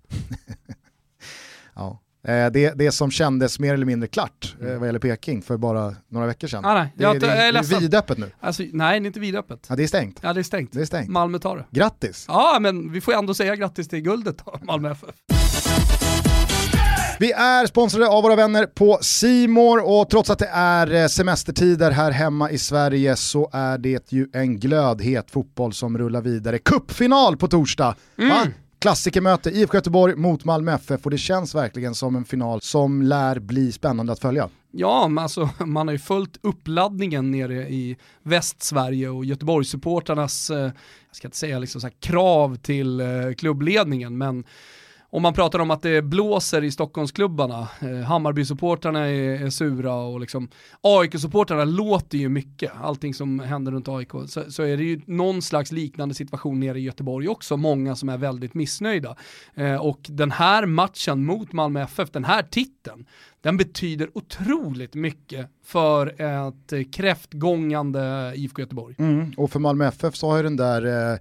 *laughs* ja. Eh, det, det som kändes mer eller mindre klart eh, vad gäller Peking för bara några veckor sedan. Ah, nej. Det, jag, det, det, är, det är vidöppet nu. Alltså, nej, det är inte vidöppet. Ja, det är stängt. Ja, det är stängt. Det är stängt. Malmö tar det. Grattis! Ja, men vi får ändå säga grattis till guldet då, Malmö FF. Vi är sponsrade av våra vänner på Simor och trots att det är eh, semestertider här hemma i Sverige så är det ju en glödhet fotboll som rullar vidare. Kuppfinal på torsdag! Mm. Klassikermöte IFK Göteborg mot Malmö FF och det känns verkligen som en final som lär bli spännande att följa. Ja, men alltså, man har ju följt uppladdningen nere i Västsverige och Göteborgssupportarnas, eh, jag ska inte säga liksom så krav till eh, klubbledningen, men om man pratar om att det blåser i Stockholmsklubbarna, eh, Hammarby-supportrarna är, är, sura och liksom AIK-supportrarna låter ju mycket, allting som händer runt AIK, så, så, är det ju någon slags liknande situation nere i Göteborg också, många som är väldigt missnöjda. Eh, och den här matchen mot Malmö FF, den här titeln, den betyder otroligt mycket för ett kräftgångande IFK Göteborg. Mm, och för Malmö FF så har ju den där eh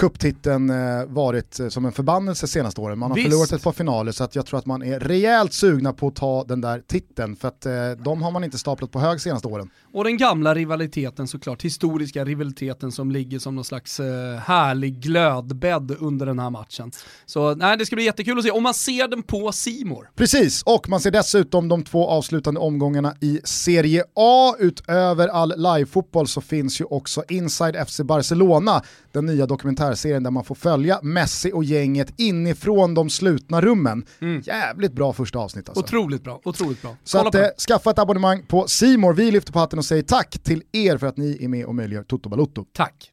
kupptiteln eh, varit eh, som en förbannelse senaste åren. Man har Visst. förlorat ett par finaler så att jag tror att man är rejält sugna på att ta den där titeln för att eh, de har man inte staplat på hög senaste åren. Och den gamla rivaliteten såklart, historiska rivaliteten som ligger som någon slags härlig glödbädd under den här matchen. Så nej, det ska bli jättekul att se, om man ser den på Simor. Precis, och man ser dessutom de två avslutande omgångarna i Serie A. Utöver all live-fotboll så finns ju också Inside FC Barcelona, den nya dokumentärserien där man får följa Messi och gänget inifrån de slutna rummen. Mm. Jävligt bra första avsnitt alltså. Otroligt bra, otroligt bra. Så att, eh, skaffa ett abonnemang på Simor. vi lyfter på hatten och säger tack till er för att ni är med och möjliggör Toto Balotto. Tack.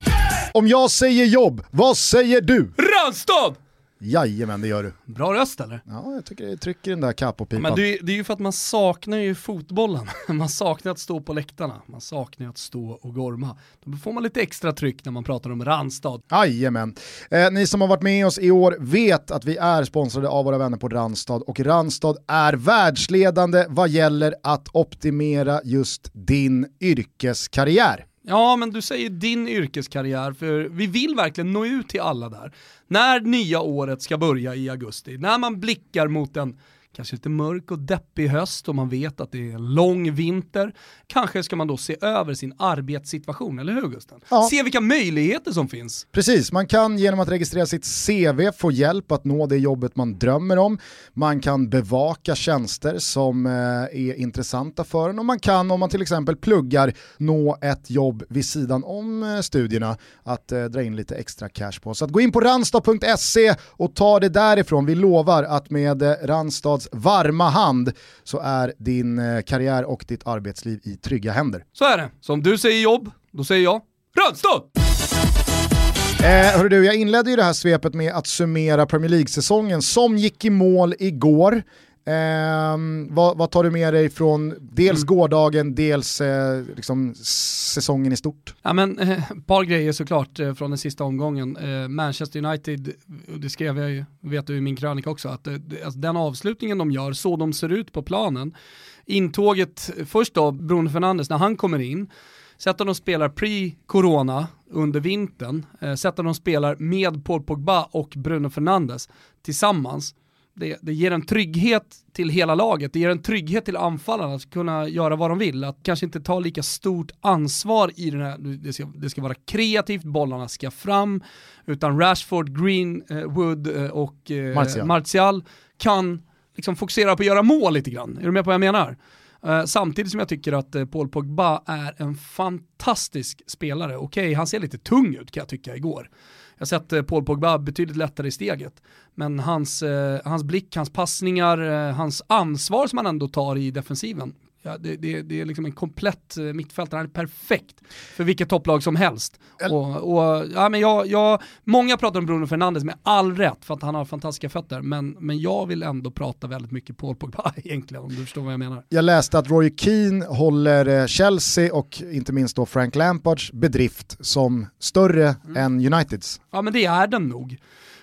Om jag säger jobb, vad säger du? Randstad! Jajamän, det gör du. Bra röst eller? Ja, jag tycker det trycker den där capopipan. Men det, det är ju för att man saknar ju fotbollen. *laughs* Man saknar att stå på läktarna, man saknar att stå och gorma. Då får man lite extra tryck när man pratar om Randstad. Jajamän. Eh, ni som har varit med oss i år vet att vi är sponsrade av våra vänner på Randstad och Randstad är världsledande vad gäller att optimera just din yrkeskarriär. Ja, men du säger din yrkeskarriär, för vi vill verkligen nå ut till alla där. När nya året ska börja i augusti, när man blickar mot en kanske lite mörk och deppig höst och man vet att det är en lång vinter. Kanske ska man då se över sin arbetssituation, eller hur Gusten? Ja. Se vilka möjligheter som finns. Precis, man kan genom att registrera sitt CV få hjälp att nå det jobbet man drömmer om. Man kan bevaka tjänster som eh, är intressanta för en och man kan, om man till exempel pluggar, nå ett jobb vid sidan om eh, studierna att eh, dra in lite extra cash på. Så att gå in på randstad.se och ta det därifrån. Vi lovar att med Randstads hans varma hand så är din eh, karriär och ditt arbetsliv i trygga händer. Så är det. Så om du säger jobb, då säger jag Rödstad! Eh, du, jag inledde ju det här svepet med att summera Premier League-säsongen som gick i mål igår. Eh, vad, vad, tar du med dig från dels mm. gårdagen, dels eh, liksom säsongen i stort? Ja, men, eh, par grejer såklart eh, från den sista omgången. Eh, Manchester United, det skrev jag ju, vet du i min krönika också, att eh, alltså, den avslutningen de gör, så de ser ut på planen, intåget, först då Bruno Fernandes, när han kommer in, Sätt att de spelar pre-corona under vintern, sätt att de spelar med Paul Pogba och Bruno Fernandes tillsammans. Det, det, ger en trygghet till hela laget, det ger en trygghet till anfallarna att kunna göra vad de vill, att kanske inte ta lika stort ansvar i den här, det ska, det ska vara kreativt, bollarna ska fram, utan Rashford, Greenwood eh, och eh, Martial. Martial kan liksom fokusera på att göra mål lite grann. Är du med på vad jag menar? Uh, samtidigt som jag tycker att Paul Pogba är en fantastisk spelare. Okej, okay, han ser lite tung ut kan jag tycka igår. Jag har sett eh, Paul Pogba betydligt lättare i steget. Men hans, eh, hans blick, hans passningar, eh, hans ansvar som han ändå tar i defensiven Ja, det, det, det, är liksom en komplett eh, mittfältare, han är perfekt för vilket topplag som helst. Och, och, ja, men jag, jag, många pratar om Bruno Fernandes med all rätt för att han har fantastiska fötter, men, men jag vill ändå prata väldigt mycket Paul Pogba *laughs* egentligen, om du förstår vad jag menar. Jag läste att Roy Keane håller eh, Chelsea och inte minst då Frank Lampards bedrift som större mm. än Uniteds. Ja men det är den nog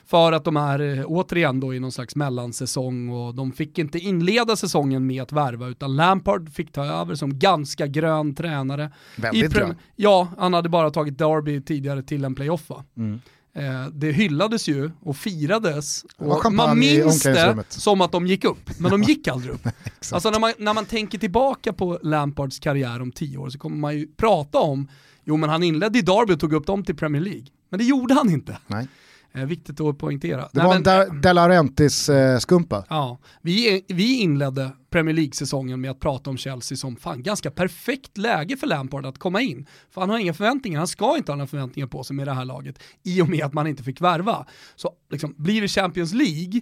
för att de är eh, återigen då i någon slags mellansäsong och de fick inte inleda säsongen med att värva utan Lampard fick ta över som ganska grön tränare. Väldigt grön. Ja, han hade bara tagit Derby tidigare till en playoff va? Mm. Eh, det hyllades ju och firades och man minns det som att de gick upp, men de *laughs* gick aldrig upp. *laughs* alltså när man, när man tänker tillbaka på Lampards karriär om tio år så kommer man ju prata om, jo men han inledde i Derby och tog upp dem till Premier League. Men det gjorde han inte. Nej. Eh, viktigt att poängtera. Det var men, en De Laurentiis-skumpa. Eh, ja, vi, vi inledde Premier League-säsongen med att prata om Chelsea som fan ganska perfekt läge för Lampard att komma in. För han har inga förväntningar, han ska inte ha några förväntningar på sig med det här laget i och med att man inte fick värva. Så liksom, blir det Champions League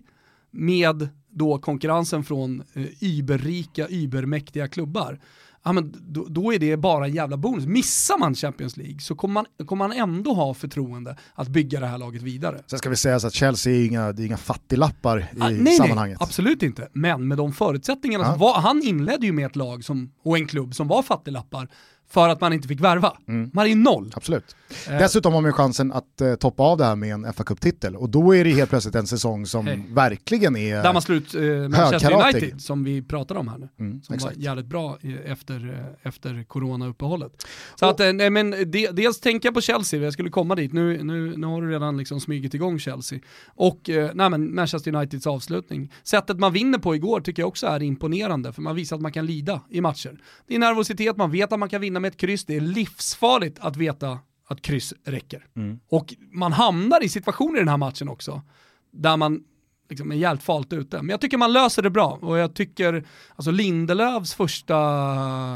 med då konkurrensen från eh, überrika, übermäktiga klubbar, ja, men då, då, är det bara en jävla bonus. Missar man Champions League så kommer man, kommer man ändå ha förtroende att bygga det här laget vidare. Sen ska vi säga så att Chelsea är inga, det är inga fattiglappar i ah, nej, sammanhanget. Nej, absolut inte. Men med de förutsättningarna, ja. var, han inledde ju med ett lag som, och en klubb som var fattiglappar för att man inte fick värva. Mm. Man är ju noll. Absolut. Eh. Dessutom har man ju chansen att eh, toppa av det här med en fa Cup-titel och då är det helt plötsligt en säsong som hey. verkligen är Där man slut eh, Manchester United som vi pratar om här nu. Mm, som exakt. var jävligt bra efter, eh, efter corona-uppehållet. Så och, att, eh, nej, men de, dels tänker jag på Chelsea, jag skulle komma dit, nu, nu, nu har du redan liksom smugit igång Chelsea. Och eh, nej, men Manchester Uniteds avslutning. Sättet man vinner på igår tycker jag också är imponerande, för man visar att man kan lida i matcher. Det är nervositet, man vet att man kan vinna med ett kryss, det är livsfarligt att veta att kryss räcker. Mm. Och man hamnar i situationer i den här matchen också, där man liksom är jävligt farligt ute. Men jag tycker man löser det bra och jag tycker, alltså Lindelövs första,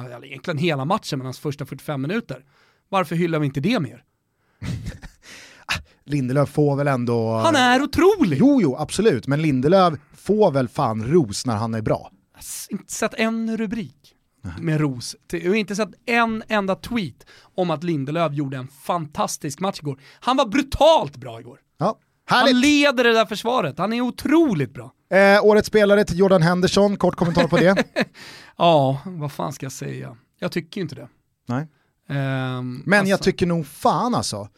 eller egentligen hela matchen, men hans första 45 minuter, varför hyllar vi inte det mer? *laughs* Lindelöf får väl ändå... Han är otrolig! Jo, jo, absolut, men Lindelöf får väl fan ros när han är bra. Inte sett en rubrik med ros. Jag har inte sett en enda tweet om att Lindelöf gjorde en fantastisk match igår. Han var brutalt bra igår. Ja, härligt. Han leder det där försvaret, han är otroligt bra. Eh, årets spelare till Jordan Henderson, kort kommentar på det. *laughs* ja, vad fan ska jag säga? Jag tycker inte det. Nej. Eh, Men alltså... jag tycker nog fan alltså.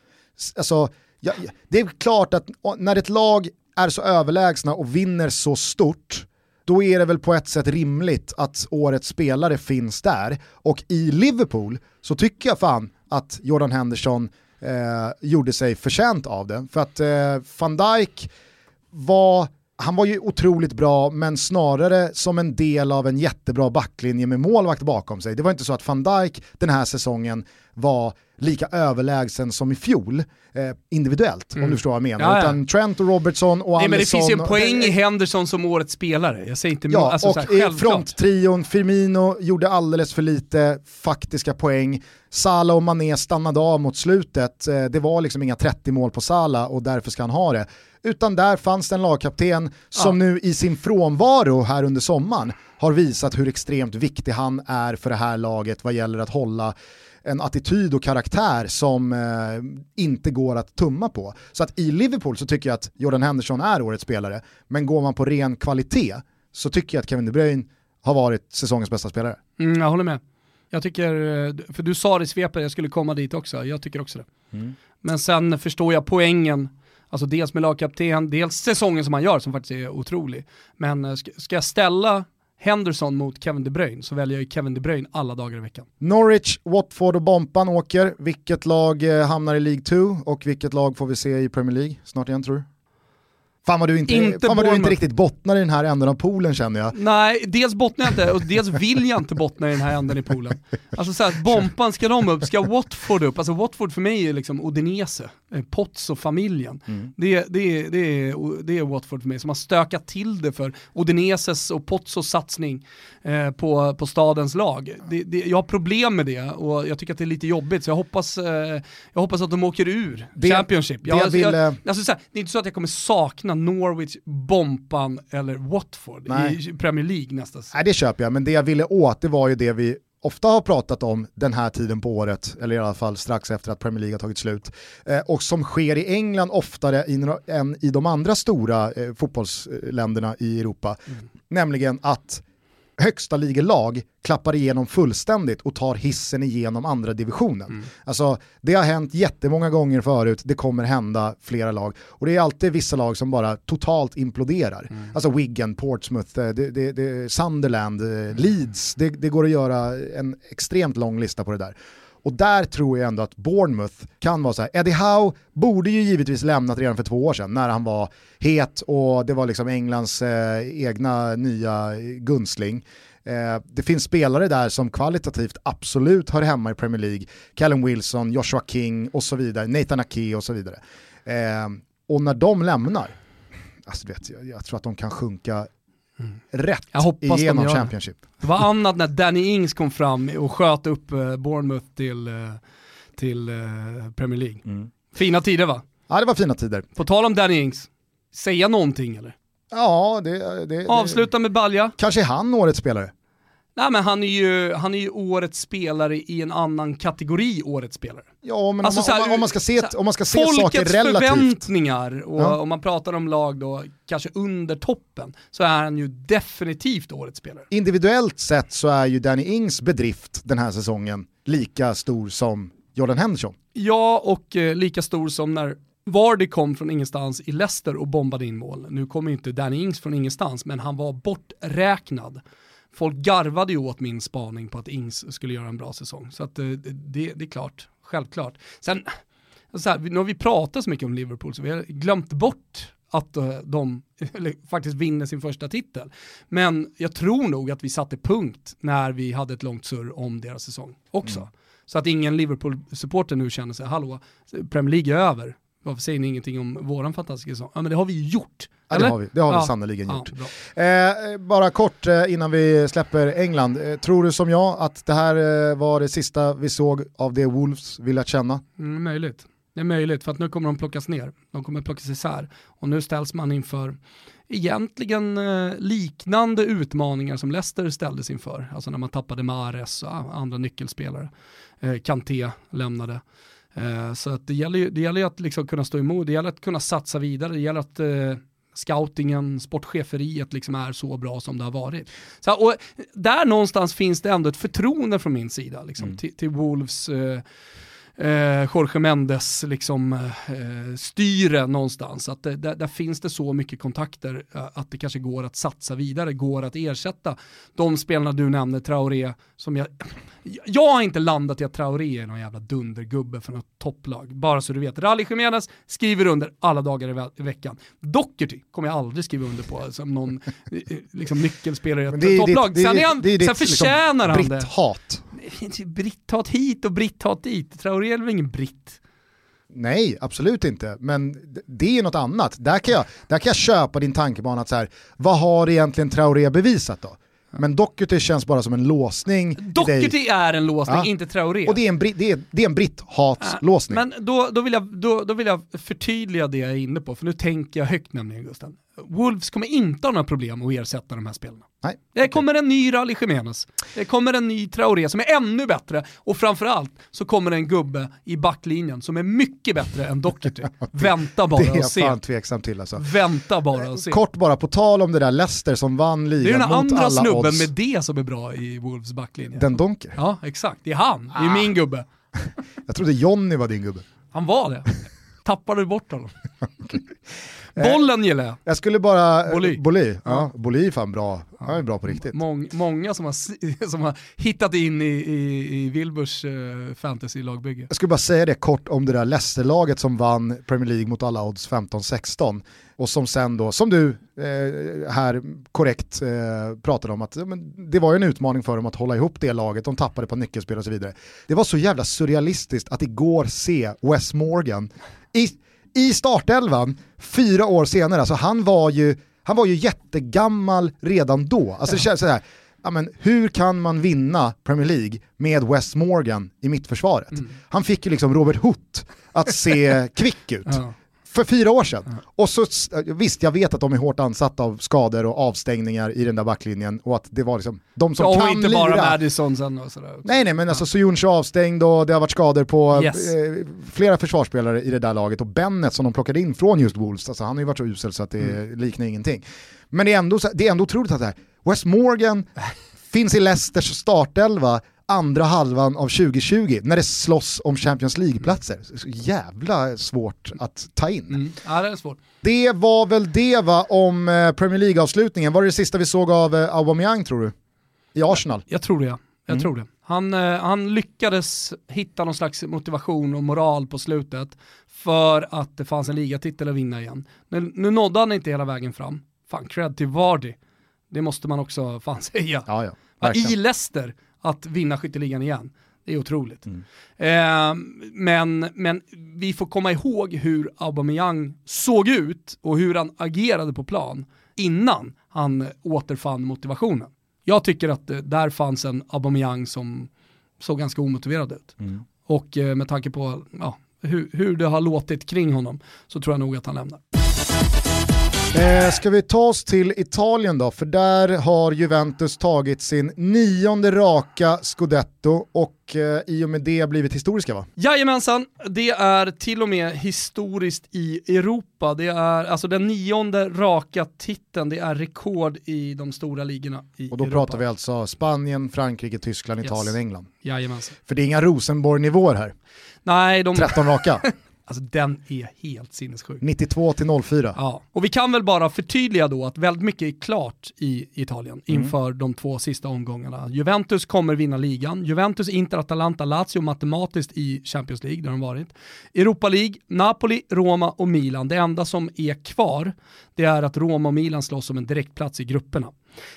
alltså ja, det är klart att när ett lag är så överlägsna och vinner så stort, då är det väl på ett sätt rimligt att årets spelare finns där. Och i Liverpool så tycker jag fan att Jordan Henderson eh, gjorde sig förtjänt av det. För att eh, van Dijk var han var ju otroligt bra, men snarare som en del av en jättebra backlinje med målvakt bakom sig. Det var inte så att van Dijk den här säsongen var lika överlägsen som i fjol eh, individuellt, Mm. om du förstår vad jag menar. Ja, ja. Utan Trent och Robertson och Nej men det finns ju en poäng i Henderson som årets spelare. Jag säger inte Ja, alltså, och här, fronttrion, Firmino gjorde alldeles för lite faktiska poäng. Salah och Mané stannade av mot slutet. Eh, Det var liksom inga 30 mål på Salah och därför ska han ha det. Utan där fanns det en lagkapten som nu i sin frånvaro här under sommaren har visat hur extremt viktig han är för det här laget vad gäller att hålla en attityd och karaktär som eh, inte går att tumma på. Så att i Liverpool så tycker jag att Jordan Henderson är årets spelare, men går man på ren kvalitet så tycker jag att Kevin De Bruyne har varit säsongens bästa spelare. Mm, jag håller med. Jag tycker, eh, för du sa det i svepet, jag skulle komma dit också, jag tycker också det. Men sen förstår jag poängen, alltså dels med lagkapten, dels säsongen som han gör som faktiskt är otrolig. Men eh, ska jag ställa Henderson mot Kevin De Bruyne så väljer jag ju Kevin De Bruyne alla dagar i veckan. Norwich, Watford och Bompan åker. Vilket lag eh, hamnar i League 2 och vilket lag får vi se i Premier League snart igen tror du? Fan vad du inte, Inte fan vad du inte riktigt bottnar i den här änden av poolen känner jag. Nej, dels bottnar jag inte och dels vill jag inte bottna i den här änden i poolen. Alltså såhär, Bompan, ska de upp? Ska Watford upp? Alltså Watford för mig är liksom Udinese, eh, Potts och familjen. Det, det, det, är, det är Watford för mig som har stökat till det för Udineses och Potsos satsning eh, på, på stadens lag. Det, det, jag har problem med det och jag tycker att det är lite jobbigt så jag hoppas, eh, jag hoppas att de åker ur Det- Championship. det Jag, alltså, vill, jag, eh, alltså, såhär, det är inte så att jag kommer sakna Norwich, Bompan eller Watford Nej. i Premier League nästa säsong. Nej det köper jag, men det jag ville åt det var ju det vi ofta har pratat om den här tiden på året, eller i alla fall strax efter att Premier League har tagit slut, eh, och som sker i England oftare i, några- än i de andra stora eh, fotbollsländerna i Europa, nämligen att högsta ligelag klappar igenom fullständigt och tar hissen igenom andra divisionen. Alltså det har hänt jättemånga gånger förut, det kommer hända flera lag. Och det är alltid vissa lag som bara totalt imploderar. Alltså Wigan, Portsmouth, eh, det, det, det, Sunderland, eh, Leeds, det, det går att göra en extremt lång lista på det där. Och där tror jag ändå att Bournemouth kan vara så här. Eddie Howe borde ju givetvis lämnat redan för två år sedan när han var het och det var liksom Englands eh, egna nya eh, gunsling. Eh, det finns spelare där som kvalitativt absolut hör hemma i Premier League. Callum Wilson, Joshua King och så vidare, Nathan Ake och så vidare. Eh, och när de lämnar, alltså du vet, jag, jag tror att de kan sjunka rätt Jag hoppas de igenom det. Championship. Det var annat när Danny Ings kom fram och sköt upp eh, Bournemouth till, eh, till eh, Premier League. Fina tider va? Ja, det var fina tider. På tal om Danny Ings, säga någonting eller? Ja, det, det, det, Avsluta med balja. Kanske är han årets spelare. Nej men han är, ju, han är ju årets spelare i en annan kategori årets spelare. Ja, men Alltså om, man, här, om, man, om man ska se, om man ska se saker Folkets relativt. förväntningar, och Ja. om man pratar om lag då kanske under toppen, så är han ju definitivt årets spelare. Individuellt sett så är ju Danny Ings bedrift den här säsongen lika stor som Jordan Henderson. Ja, och eh, lika stor som när Vardy kom från ingenstans i Leicester och bombade in mål. Nu kommer inte Danny Ings från ingenstans, men han var borträknad. Folk garvade ju åt min spaning på att Ings skulle göra en bra säsong. Så att, eh, det, det är klart, självklart. Sen, så här, nu har vi pratat så mycket om Liverpool så vi har glömt bort att eh, de *laughs* faktiskt vinner sin första titel. Men jag tror nog att vi satte punkt när vi hade ett långt surr om deras säsong också. Så att ingen Liverpool-supporter nu känner sig, hallå, Premier League är över. Varför säger ni ingenting om våran fantastiska säsong? Ja men det har vi ju gjort. Ja, det eller? har vi, det har vi Ja. sannerligen Ja, gjort. bra. Eh, bara kort eh, innan vi släpper England. Eh, tror du som jag att det här eh, var det sista vi såg av det Wolves vill att känna? Mm, möjligt. Det är möjligt för att nu kommer de plockas ner. De kommer plockas isär. Och nu ställs man inför egentligen eh, liknande utmaningar som Leicester ställdes inför. Alltså när man tappade Mahrez och andra nyckelspelare. Eh, Kanté lämnade. Eh, så att det gäller ju det gäller ju att liksom kunna stå emot, det gäller att kunna satsa vidare, det gäller att eh, scoutingen, sportcheferiet liksom är så bra som det har varit. Så, och där någonstans finns det ändå ett förtroende från min sida liksom, till, till Wolves eh, eh, Jorge Mendes liksom, eh, styre någonstans. Att det, där, där finns det så mycket kontakter eh, att det kanske går att satsa vidare, går att ersätta de spelarna du nämnde, Traoré, som jag, jag har inte landat i att Traoré är någon jävla dundergubbe för något topplag. Bara så du vet. Rally Jiménez skriver under alla dagar i, ve- i veckan. Doherty kommer jag aldrig skriva under på som någon eh, liksom, nyckelspelare i ett topplag. ditt- sen, är han, det är sen ditt, förtjänar liksom, han det. britt-hat. Britt-hat hit och britt-hat dit. Traoré är väl ingen britt? Nej, absolut inte. Men det är något annat. Där kan jag, där kan jag köpa din tankebana att så här, vad har egentligen Traoré bevisat då? Men Doherty känns bara som en låsning. Doherty är en låsning, ja. inte Traoré. Och det är en, det är, det är en britt-hatslåsning. Men då, då, vill jag, då, då vill jag förtydliga det jag är inne på, för nu tänker jag högt nämligen Gusten. Wolves kommer inte ha några problem att ersätta de här spelarna. Nej. Det kommer en ny Rally Jiménez, det kommer en ny Traoré som är ännu bättre och framförallt så kommer det en gubbe i backlinjen som är mycket bättre än Doherty. *laughs* Vänta bara och se. Det är jag fan tveksam till alltså. Vänta bara och se. Kort bara på tal om det där Leicester som vann ligan mot alla odds. Det är den andra snubben med det som är bra i Wolves backlinje. Den Donker? Ja, exakt. Det är han. Det är ah. min gubbe. *laughs* jag trodde Jonny var din gubbe. Han var det. Tappade du bort honom. *laughs* okay. Bollen gillar jag. Jag skulle bara... Boli. Boli, ja. Boli är fan bra. Han är bra på riktigt. Mång, många som har, *laughs* som har hittat in i, i, i Wilburs uh, fantasy-lagbygge. Jag skulle bara säga det kort om det där Leicester-laget som vann Premier League mot alla odds 15-16 och som sen då, som du eh, här korrekt eh, pratade om, att men det var ju en utmaning för dem att hålla ihop det laget, de tappade på nyckelspel och så vidare. Det var så jävla surrealistiskt att igår se Wes Morgan i i startelvan fyra år senare, alltså han var ju, han var ju jättegammal redan då. Alltså det känns sådär, ja, men hur kan man vinna Premier League med West Morgan i mittförsvaret? Mm. Han fick ju liksom Robert Hood att se *laughs* kvick ut. Ja för fyra år sedan. Mm. Och så, visst, jag vet att de är hårt ansatta av skador och avstängningar i den där backlinjen och att det var liksom de som ja, kan inte lira. bara Madison sen och sådär. Nej nej men ja. alltså Sojuncu avstängd och det har varit skador på yes. eh, flera försvarsspelare i det där laget och Bennett som de plockade in från just Wolves, alltså, han har ju varit så usel så att det mm. liknar ingenting. Men det är ändå, det är ändå otroligt att det här, West Morgan *laughs* finns i Leicesters startelva andra halvan av 2020 när det slåss om Champions League-platser. Så jävla svårt att ta in. Mm. Ja, det är svårt. Det var väl det va om eh, Premier League-avslutningen. Var det det sista vi såg av eh, Aubameyang tror du? I Arsenal? Jag tror det ja. Jag mm. tror det. Han, eh, han lyckades hitta någon slags motivation och moral på slutet för att det fanns en ligatitel att vinna igen. Nu, nu nådde han inte hela vägen fram. Fan, cred till Vardy. Det måste man också fan *laughs* säga. Ja, ja, I Leicester att vinna skytteligan igen. Det är otroligt. Mm. Eh, men, men vi får komma ihåg hur Aubameyang såg ut och hur han agerade på plan innan han återfann motivationen. Jag tycker att det, där fanns en Aubameyang som såg ganska omotiverad ut. Mm. Och eh, med tanke på ja, hur, hur det har låtit kring honom så tror jag nog att han lämnar. Eh, ska vi ta oss till Italien då? För där har Juventus tagit sin nionde raka scudetto och eh, i och med det blivit historiska va? Jajamensan, det är till och med historiskt i Europa. Det är alltså den nionde raka titeln, det är rekord i de stora ligorna i Och då Europa. pratar vi alltså Spanien, Frankrike, Tyskland, yes. Italien, England. Jajamensan. För det är inga Rosenborg-nivåer här. Nej, de... 13 raka. *laughs* Alltså den är helt sinnessjuk. 92 till 04. Ja, och vi kan väl bara förtydliga då att väldigt mycket är klart i Italien mm. inför de två sista omgångarna. Juventus kommer vinna ligan, Juventus, Inter, Atalanta, Lazio matematiskt i Champions League där de varit. Europa League, Napoli, Roma och Milan. Det enda som är kvar det är att Roma och Milan slåss om en direktplats i grupperna.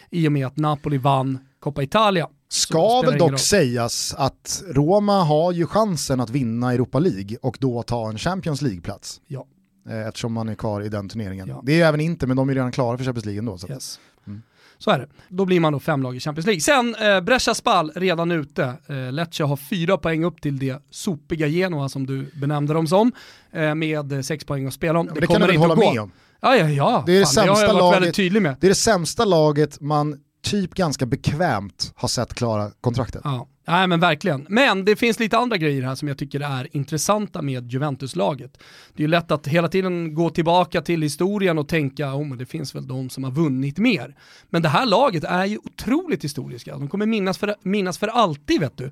I och med att Napoli vann Coppa Italia Ska väl dock sägas att Roma har ju chansen att vinna Europa League och då ta en Champions League-plats. Ja. Eh, eftersom man är kvar i den turneringen. Ja. Det är även inte, men de är redan klara för Champions League ändå. Så. Yes. Mm. Så är det. Då blir man då fem lag i Champions League. Sen eh, Brescia Spal redan ute. Eh, Lecce har fyra poäng upp till det sopiga Genoa som du benämnde dem som. Eh, med sex poäng att spela om. Ja, det, det kommer inte hålla att gå. med om. Ja, ja, ja. Det är det, Fan, sämsta det laget, Det är det sämsta laget man typ ganska bekvämt har sett klara kontraktet. Ja. Nej men verkligen. Men det finns lite andra grejer här som jag tycker är intressanta med Juventus-laget. Det är ju lätt att hela tiden gå tillbaka till historien och tänka, oh, men det finns väl de som har vunnit mer. Men det här laget är ju otroligt historiska. De kommer minnas för, minnas för alltid vet du.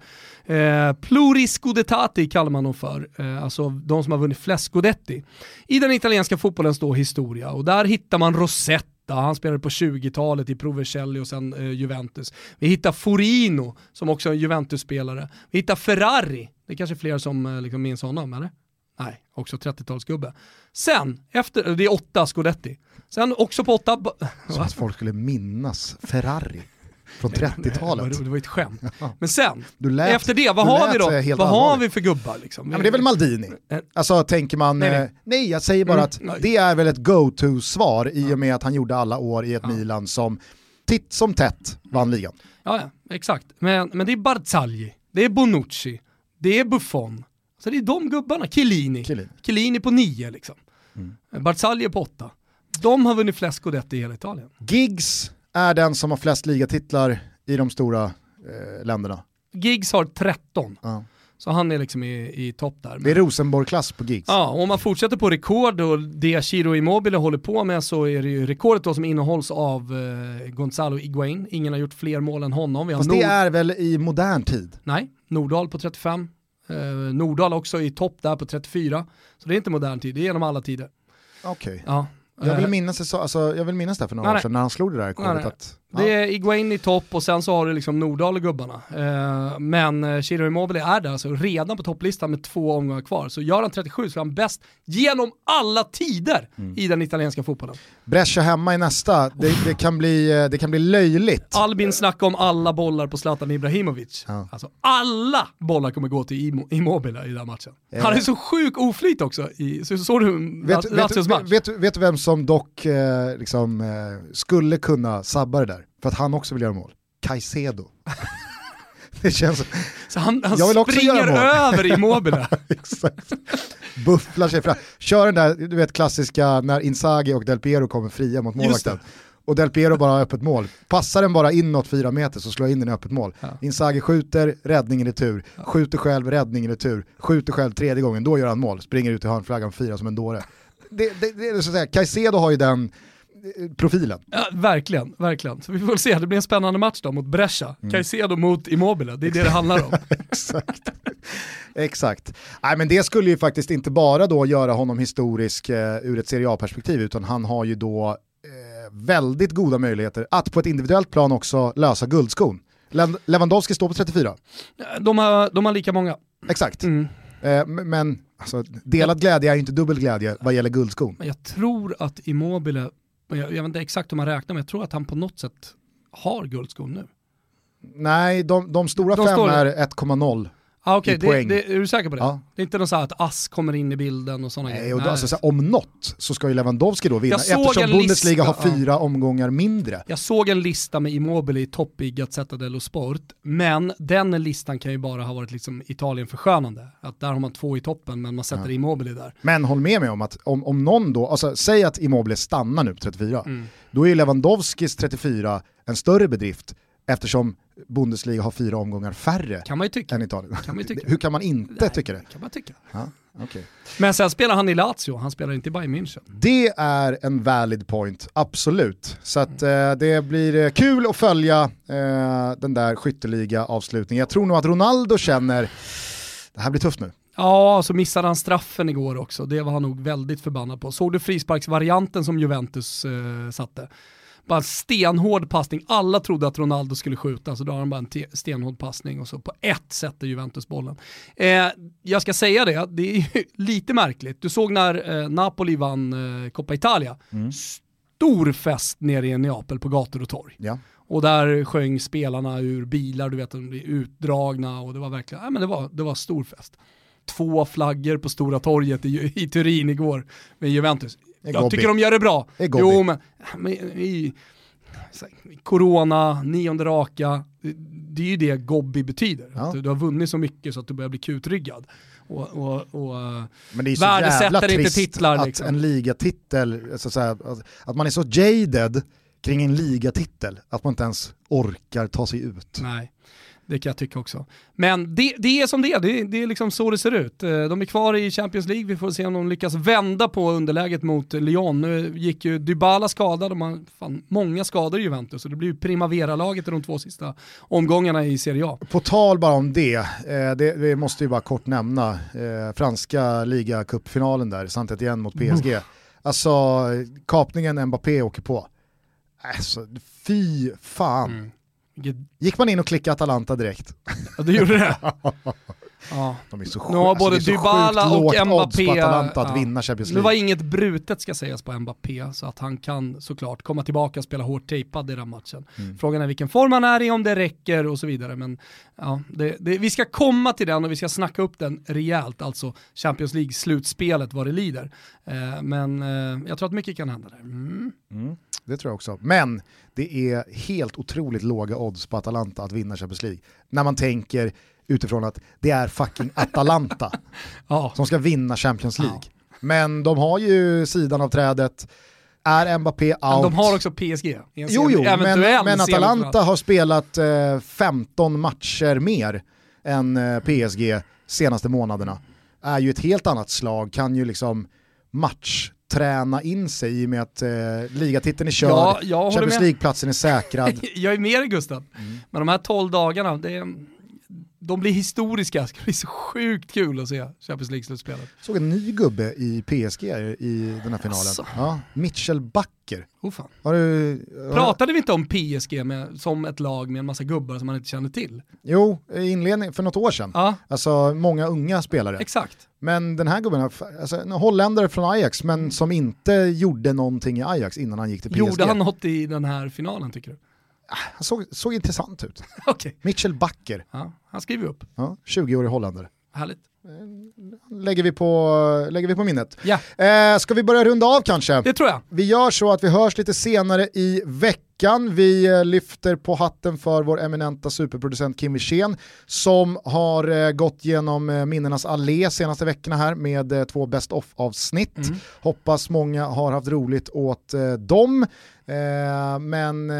Eh, pluriscudetati kallar man dem för, eh, alltså de som har vunnit flest scudetti. I den italienska fotbollen står historia och där hittar man Rosetta han spelade på 20-talet i Provercelli och sen eh, Juventus. Vi hittar Forino som också är en Juventus-spelare. Vi hittar Ferrari, det är kanske fler som eh, liksom minns honom, eller? Nej, också 30-talsgubbe. Sen, efter, det är åtta Scudetti. Sen också på åtta... Så att folk skulle minnas Ferrari. Från 30-talet. Det var ett skämt. Men sen, lät, efter det, vad har vi då? Vad allvarlig. har vi för gubbar? Liksom? Ja, det är väl Maldini? Alltså tänker man, nej, nej. Eh, nej jag säger bara mm, att det är väl ett go-to-svar i och med att han gjorde alla år i ett. Milan som titt som tätt vann ligan. Ja, ja exakt. Men, men det är Barzagli, det är Bonucci, det är Buffon. Så det är de gubbarna, Chiellini. Chiellini, Chiellini på nio liksom. Mm. Barzagli på åtta. De har vunnit flest scudetti i hela Italien. Giggs är den som har flest ligatitlar i de stora eh, länderna. Giggs har 13. Ja. Så han är liksom i, i topp där. Det är Rosenborg-klass på Giggs. Ja, och om man fortsätter på rekord och det Chiro Immobile håller på med så är det ju rekordet då som innehålls av eh, Gonzalo Higuain. Ingen har gjort fler mål än honom. Vi har Fast Nord... det är väl i modern tid? Nej, Nordahl på 35. Eh, Nordahl också i topp där på 34. Så det är inte modern tid, det är genom alla tider. Okej. Okay. Ja. Jag vill eh. minnas, alltså, jag vill minnas det för några nej, år sedan när han slog det där rekordet. Det är Iguain i topp och sen så har du liksom Nordahl och gubbarna. Eh, men eh, Chiro Immobile är där alltså redan på topplistan med två omgångar kvar. Så gör han 37 så är han bäst genom alla tider mm. i den italienska fotbollen. Brescia hemma i nästa, det, det, kan bli, eh, det kan bli löjligt. Albin snackar om alla bollar på Zlatan Ibrahimovic. Ja. Alltså alla bollar kommer gå till Immobile i den matchen. Eh. Han är så sjuk oflyt också. I, så såg du vet, Lazios match? Vet, vet, vet, du vem som dock eh, liksom, skulle kunna sabba det där? För att han också vill göra mål. Caicedo. *laughs* det känns... Så han, han jag vill också springer över Immobile. *laughs* Exakt. Bufflar sig fram. Kör den där du vet, klassiska när Inzaghi och Del Piero kommer fria mot målvakten. Och Del Piero bara har öppet mål. Passar den bara inåt fyra meter så slår jag in den i öppet mål. Ja. Inzaghi skjuter, räddning i retur, ja. skjuter själv, räddning i retur, skjuter själv tredje gången, då gör han mål. Springer ut i hörnflaggan, fyra som en dåre. Det, det, det, så att säga, Caicedo har ju den profilen. Ja, verkligen, verkligen. Så vi får se, det blir en spännande match då mot Brescia. Mm. Caicedo mot Immobile, det är det det handlar om. *laughs* Exakt. Exakt. Nej, men det skulle ju faktiskt inte bara då göra honom historisk eh, ur ett Serie A-perspektiv, utan han har ju då eh, väldigt goda möjligheter att på ett individuellt plan också lösa guldskon. Lewandowski står på 34. De har, de har lika många. Exakt. Mm. Eh, men alltså, delad glädje är ju inte dubbel glädje vad gäller guldskon. Jag tror att Immobile jag, jag vet inte exakt hur man räknar, men jag tror att han på något sätt har guldskon nu. Nej, de, de stora de fem står... är 1,0 Ah, okay. det, det, är du säker på det? Ja. Det är inte något så att Ass kommer in i bilden och sådana grejer? Och då, alltså, så om något så ska ju Lewandowski då vinna eftersom Bundesliga lista, har fyra ja. omgångar mindre. Jag såg en lista med Immobile i topp i Gazzetta dello Sport, men den listan kan ju bara ha varit liksom Italien förskönande. Att där har man två i toppen men man sätter ja. Immobile där. Men håll med mig om att om, om någon då, alltså säg att Immobile stannar nu på 34, mm. då är Lewandowskis 34 en större bedrift eftersom Bundesliga har fyra omgångar färre kan man ju tycka. än Italien. Kan man tycka. *laughs* Hur kan man inte Nej, tycka det? kan man tycka. Ja, okay. Men sen spelar han i Lazio, han spelar inte i Bayern München. Det är en valid point, absolut. Så att, eh, det blir eh, kul att följa eh, den där skytteliga avslutningen. Jag tror nog att Ronaldo känner, det här blir tufft nu. Ja, så missade han straffen igår också. Det var han nog väldigt förbannad på. Såg du frisparksvarianten som Juventus eh, satte? Bara en stenhård passning. Alla trodde att Ronaldo skulle skjuta, så då har han bara en stenhård passning och så på ett sätter Juventus bollen. Eh, jag ska säga det, det är *laughs* lite märkligt. Du såg när eh, Napoli vann eh, Coppa Italia. Mm. Stor fest nere i Neapel på gator och torg. Ja. Och där sjöng spelarna ur bilar, du vet de blev utdragna och det var verkligen, ja men det var, det var stor fest. Två flaggor på Stora torget i, i Turin igår med Juventus. Jag tycker de gör det bra. Det jo, men, men i, corona, nionde raka, det är ju det Gobbi betyder. Ja. Du, du, har vunnit så mycket så att du börjar bli kutryggad. Och, och, och Men det är så värdesätter inte titlar. Att liksom. en ligatitel, så att, att man är så jaded kring en ligatitel att man inte ens orkar ta sig ut. Nej. Det kan jag tycka också. Men det, det är som det är, det, det är liksom så det ser ut. Eh, de är kvar i Champions League, vi får se om de lyckas vända på underläget mot Lyon. Nu gick ju Dybala skadad, de har fan många skador i Juventus, så det blir ju Primavera-laget i de två sista omgångarna i Serie A. På tal bara om det, eh, det, det måste ju bara kort nämna, eh, franska ligacupfinalen där, Santet igen mot PSG. Mm. Alltså kapningen Mbappé åker på. Alltså, fy fan. Mm. Gick man in och klickade Atalanta direkt? Ja, du gjorde det? *laughs* Ja. De är så nu har både alltså, Dybala och Mbappé... Att ja. vinna Champions League. Nu var inget brutet ska sägas på Mbappé, så att han kan såklart komma tillbaka och spela hårt tejpad i den matchen. Mm. Frågan är vilken form han är i, om det räcker och så vidare. Men ja, det, det, vi ska komma till den och vi ska snacka upp den rejält, alltså Champions League-slutspelet vad det lider. Eh, men eh, jag tror att mycket kan hända där. Mm. Mm, det tror jag också. Men det är helt otroligt låga odds på Atalanta att vinna Champions League. När man tänker utifrån att det är fucking Atalanta *laughs* ja. som ska vinna Champions League. Ja. Men de har ju sidan av trädet, är Mbappé out. Men de har också PSG. Jo, jo, men, men Atalanta har spelat eh, 15 matcher mer än eh, PSG senaste månaderna. Är ju ett helt annat slag, kan ju liksom matchträna in sig i och med att eh, ligatiteln är körd, ja, Champions League-platsen är säkrad. *laughs* jag är med dig Gustav, mm. men de här 12 dagarna, det är de blir historiska, det ska bli så sjukt kul att se Champions League-slutspelet. Såg en ny gubbe i PSG i den här finalen. Alltså. Ja, Mitchell Backer. Oh, fan. Har du, har... Pratade vi inte om PSG med, som ett lag med en massa gubbar som man inte kände till? Jo, i inledningen för något år sedan. Ja. Alltså många unga spelare. Exakt. Men den här gubben, alltså, en holländare från Ajax, men som inte gjorde någonting i Ajax innan han gick till PSG. Gjorde han något i den här finalen tycker du? Ah, han såg, såg intressant ut. *laughs* okay. Mitchell Backer. Ja, han skriver upp. Ja, 20-årig holländare. Härligt. Eh, lägger vi på, lägger vi på minnet. Ja. Eh, ska vi börja runda av kanske? Det tror jag. Vi gör så att vi hörs lite senare i veckan. Vi eh, lyfter på hatten för vår eminenta superproducent Kim Wirsén som har eh, gått genom eh, minnenas allé senaste veckorna här med två best of avsnitt. Mm. Hoppas många har haft roligt åt dem. Men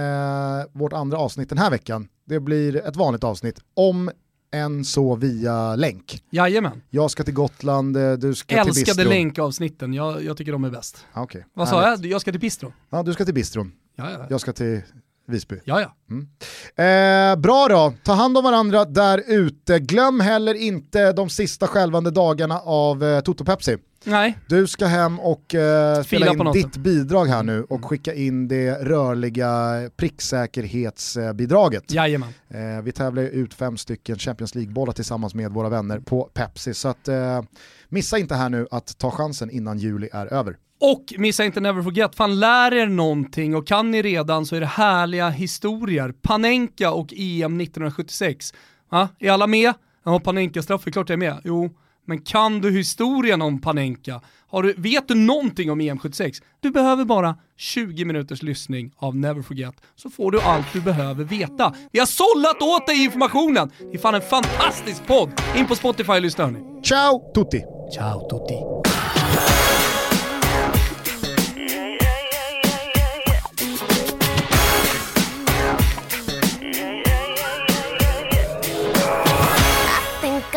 vårt andra avsnitt den här veckan, det blir ett vanligt avsnitt om än så via länk. Jajamän. Jag ska till Gotland, eh, du ska Älskade till bistron. Älskade länkavsnitten, jag, jag tycker de är bäst. Okay. Vad sa jag? Jag ska till bistron. Ja, du ska till bistron. Ja, ja. Jag ska till Visby. Ja, ja. Mm. Eh, bra då, ta hand om varandra där ute. Glöm heller inte de sista skälvande dagarna av eh, Toto Pepsi. Nej. Du ska hem och eh, spela in ditt bidrag här nu och skicka in det rörliga pricksäkerhetsbidraget. Jajamän. Eh, vi tävlar ut fem stycken Champions League-bollar tillsammans med våra vänner på Pepsi. Så att, eh, missa inte här nu att ta chansen innan juli är över. Och missa inte Never Forget, fan lär er någonting och kan ni redan så är det härliga historier. Panenka och EM 1976. Ja, är alla med? Ja, Panenka-straff, är klart jag är med. Jo, men kan du historien om Panenka? Har du, vet du någonting om EM76? Du behöver bara 20 minuters lyssning av Never Forget så får du allt du behöver veta. Vi har sållat åt dig informationen! Det är fan en fantastisk podd! In på Spotify och lyssna hörni. Ciao tutti! Ciao tutti!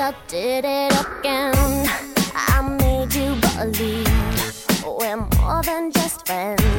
I did it again. Friends.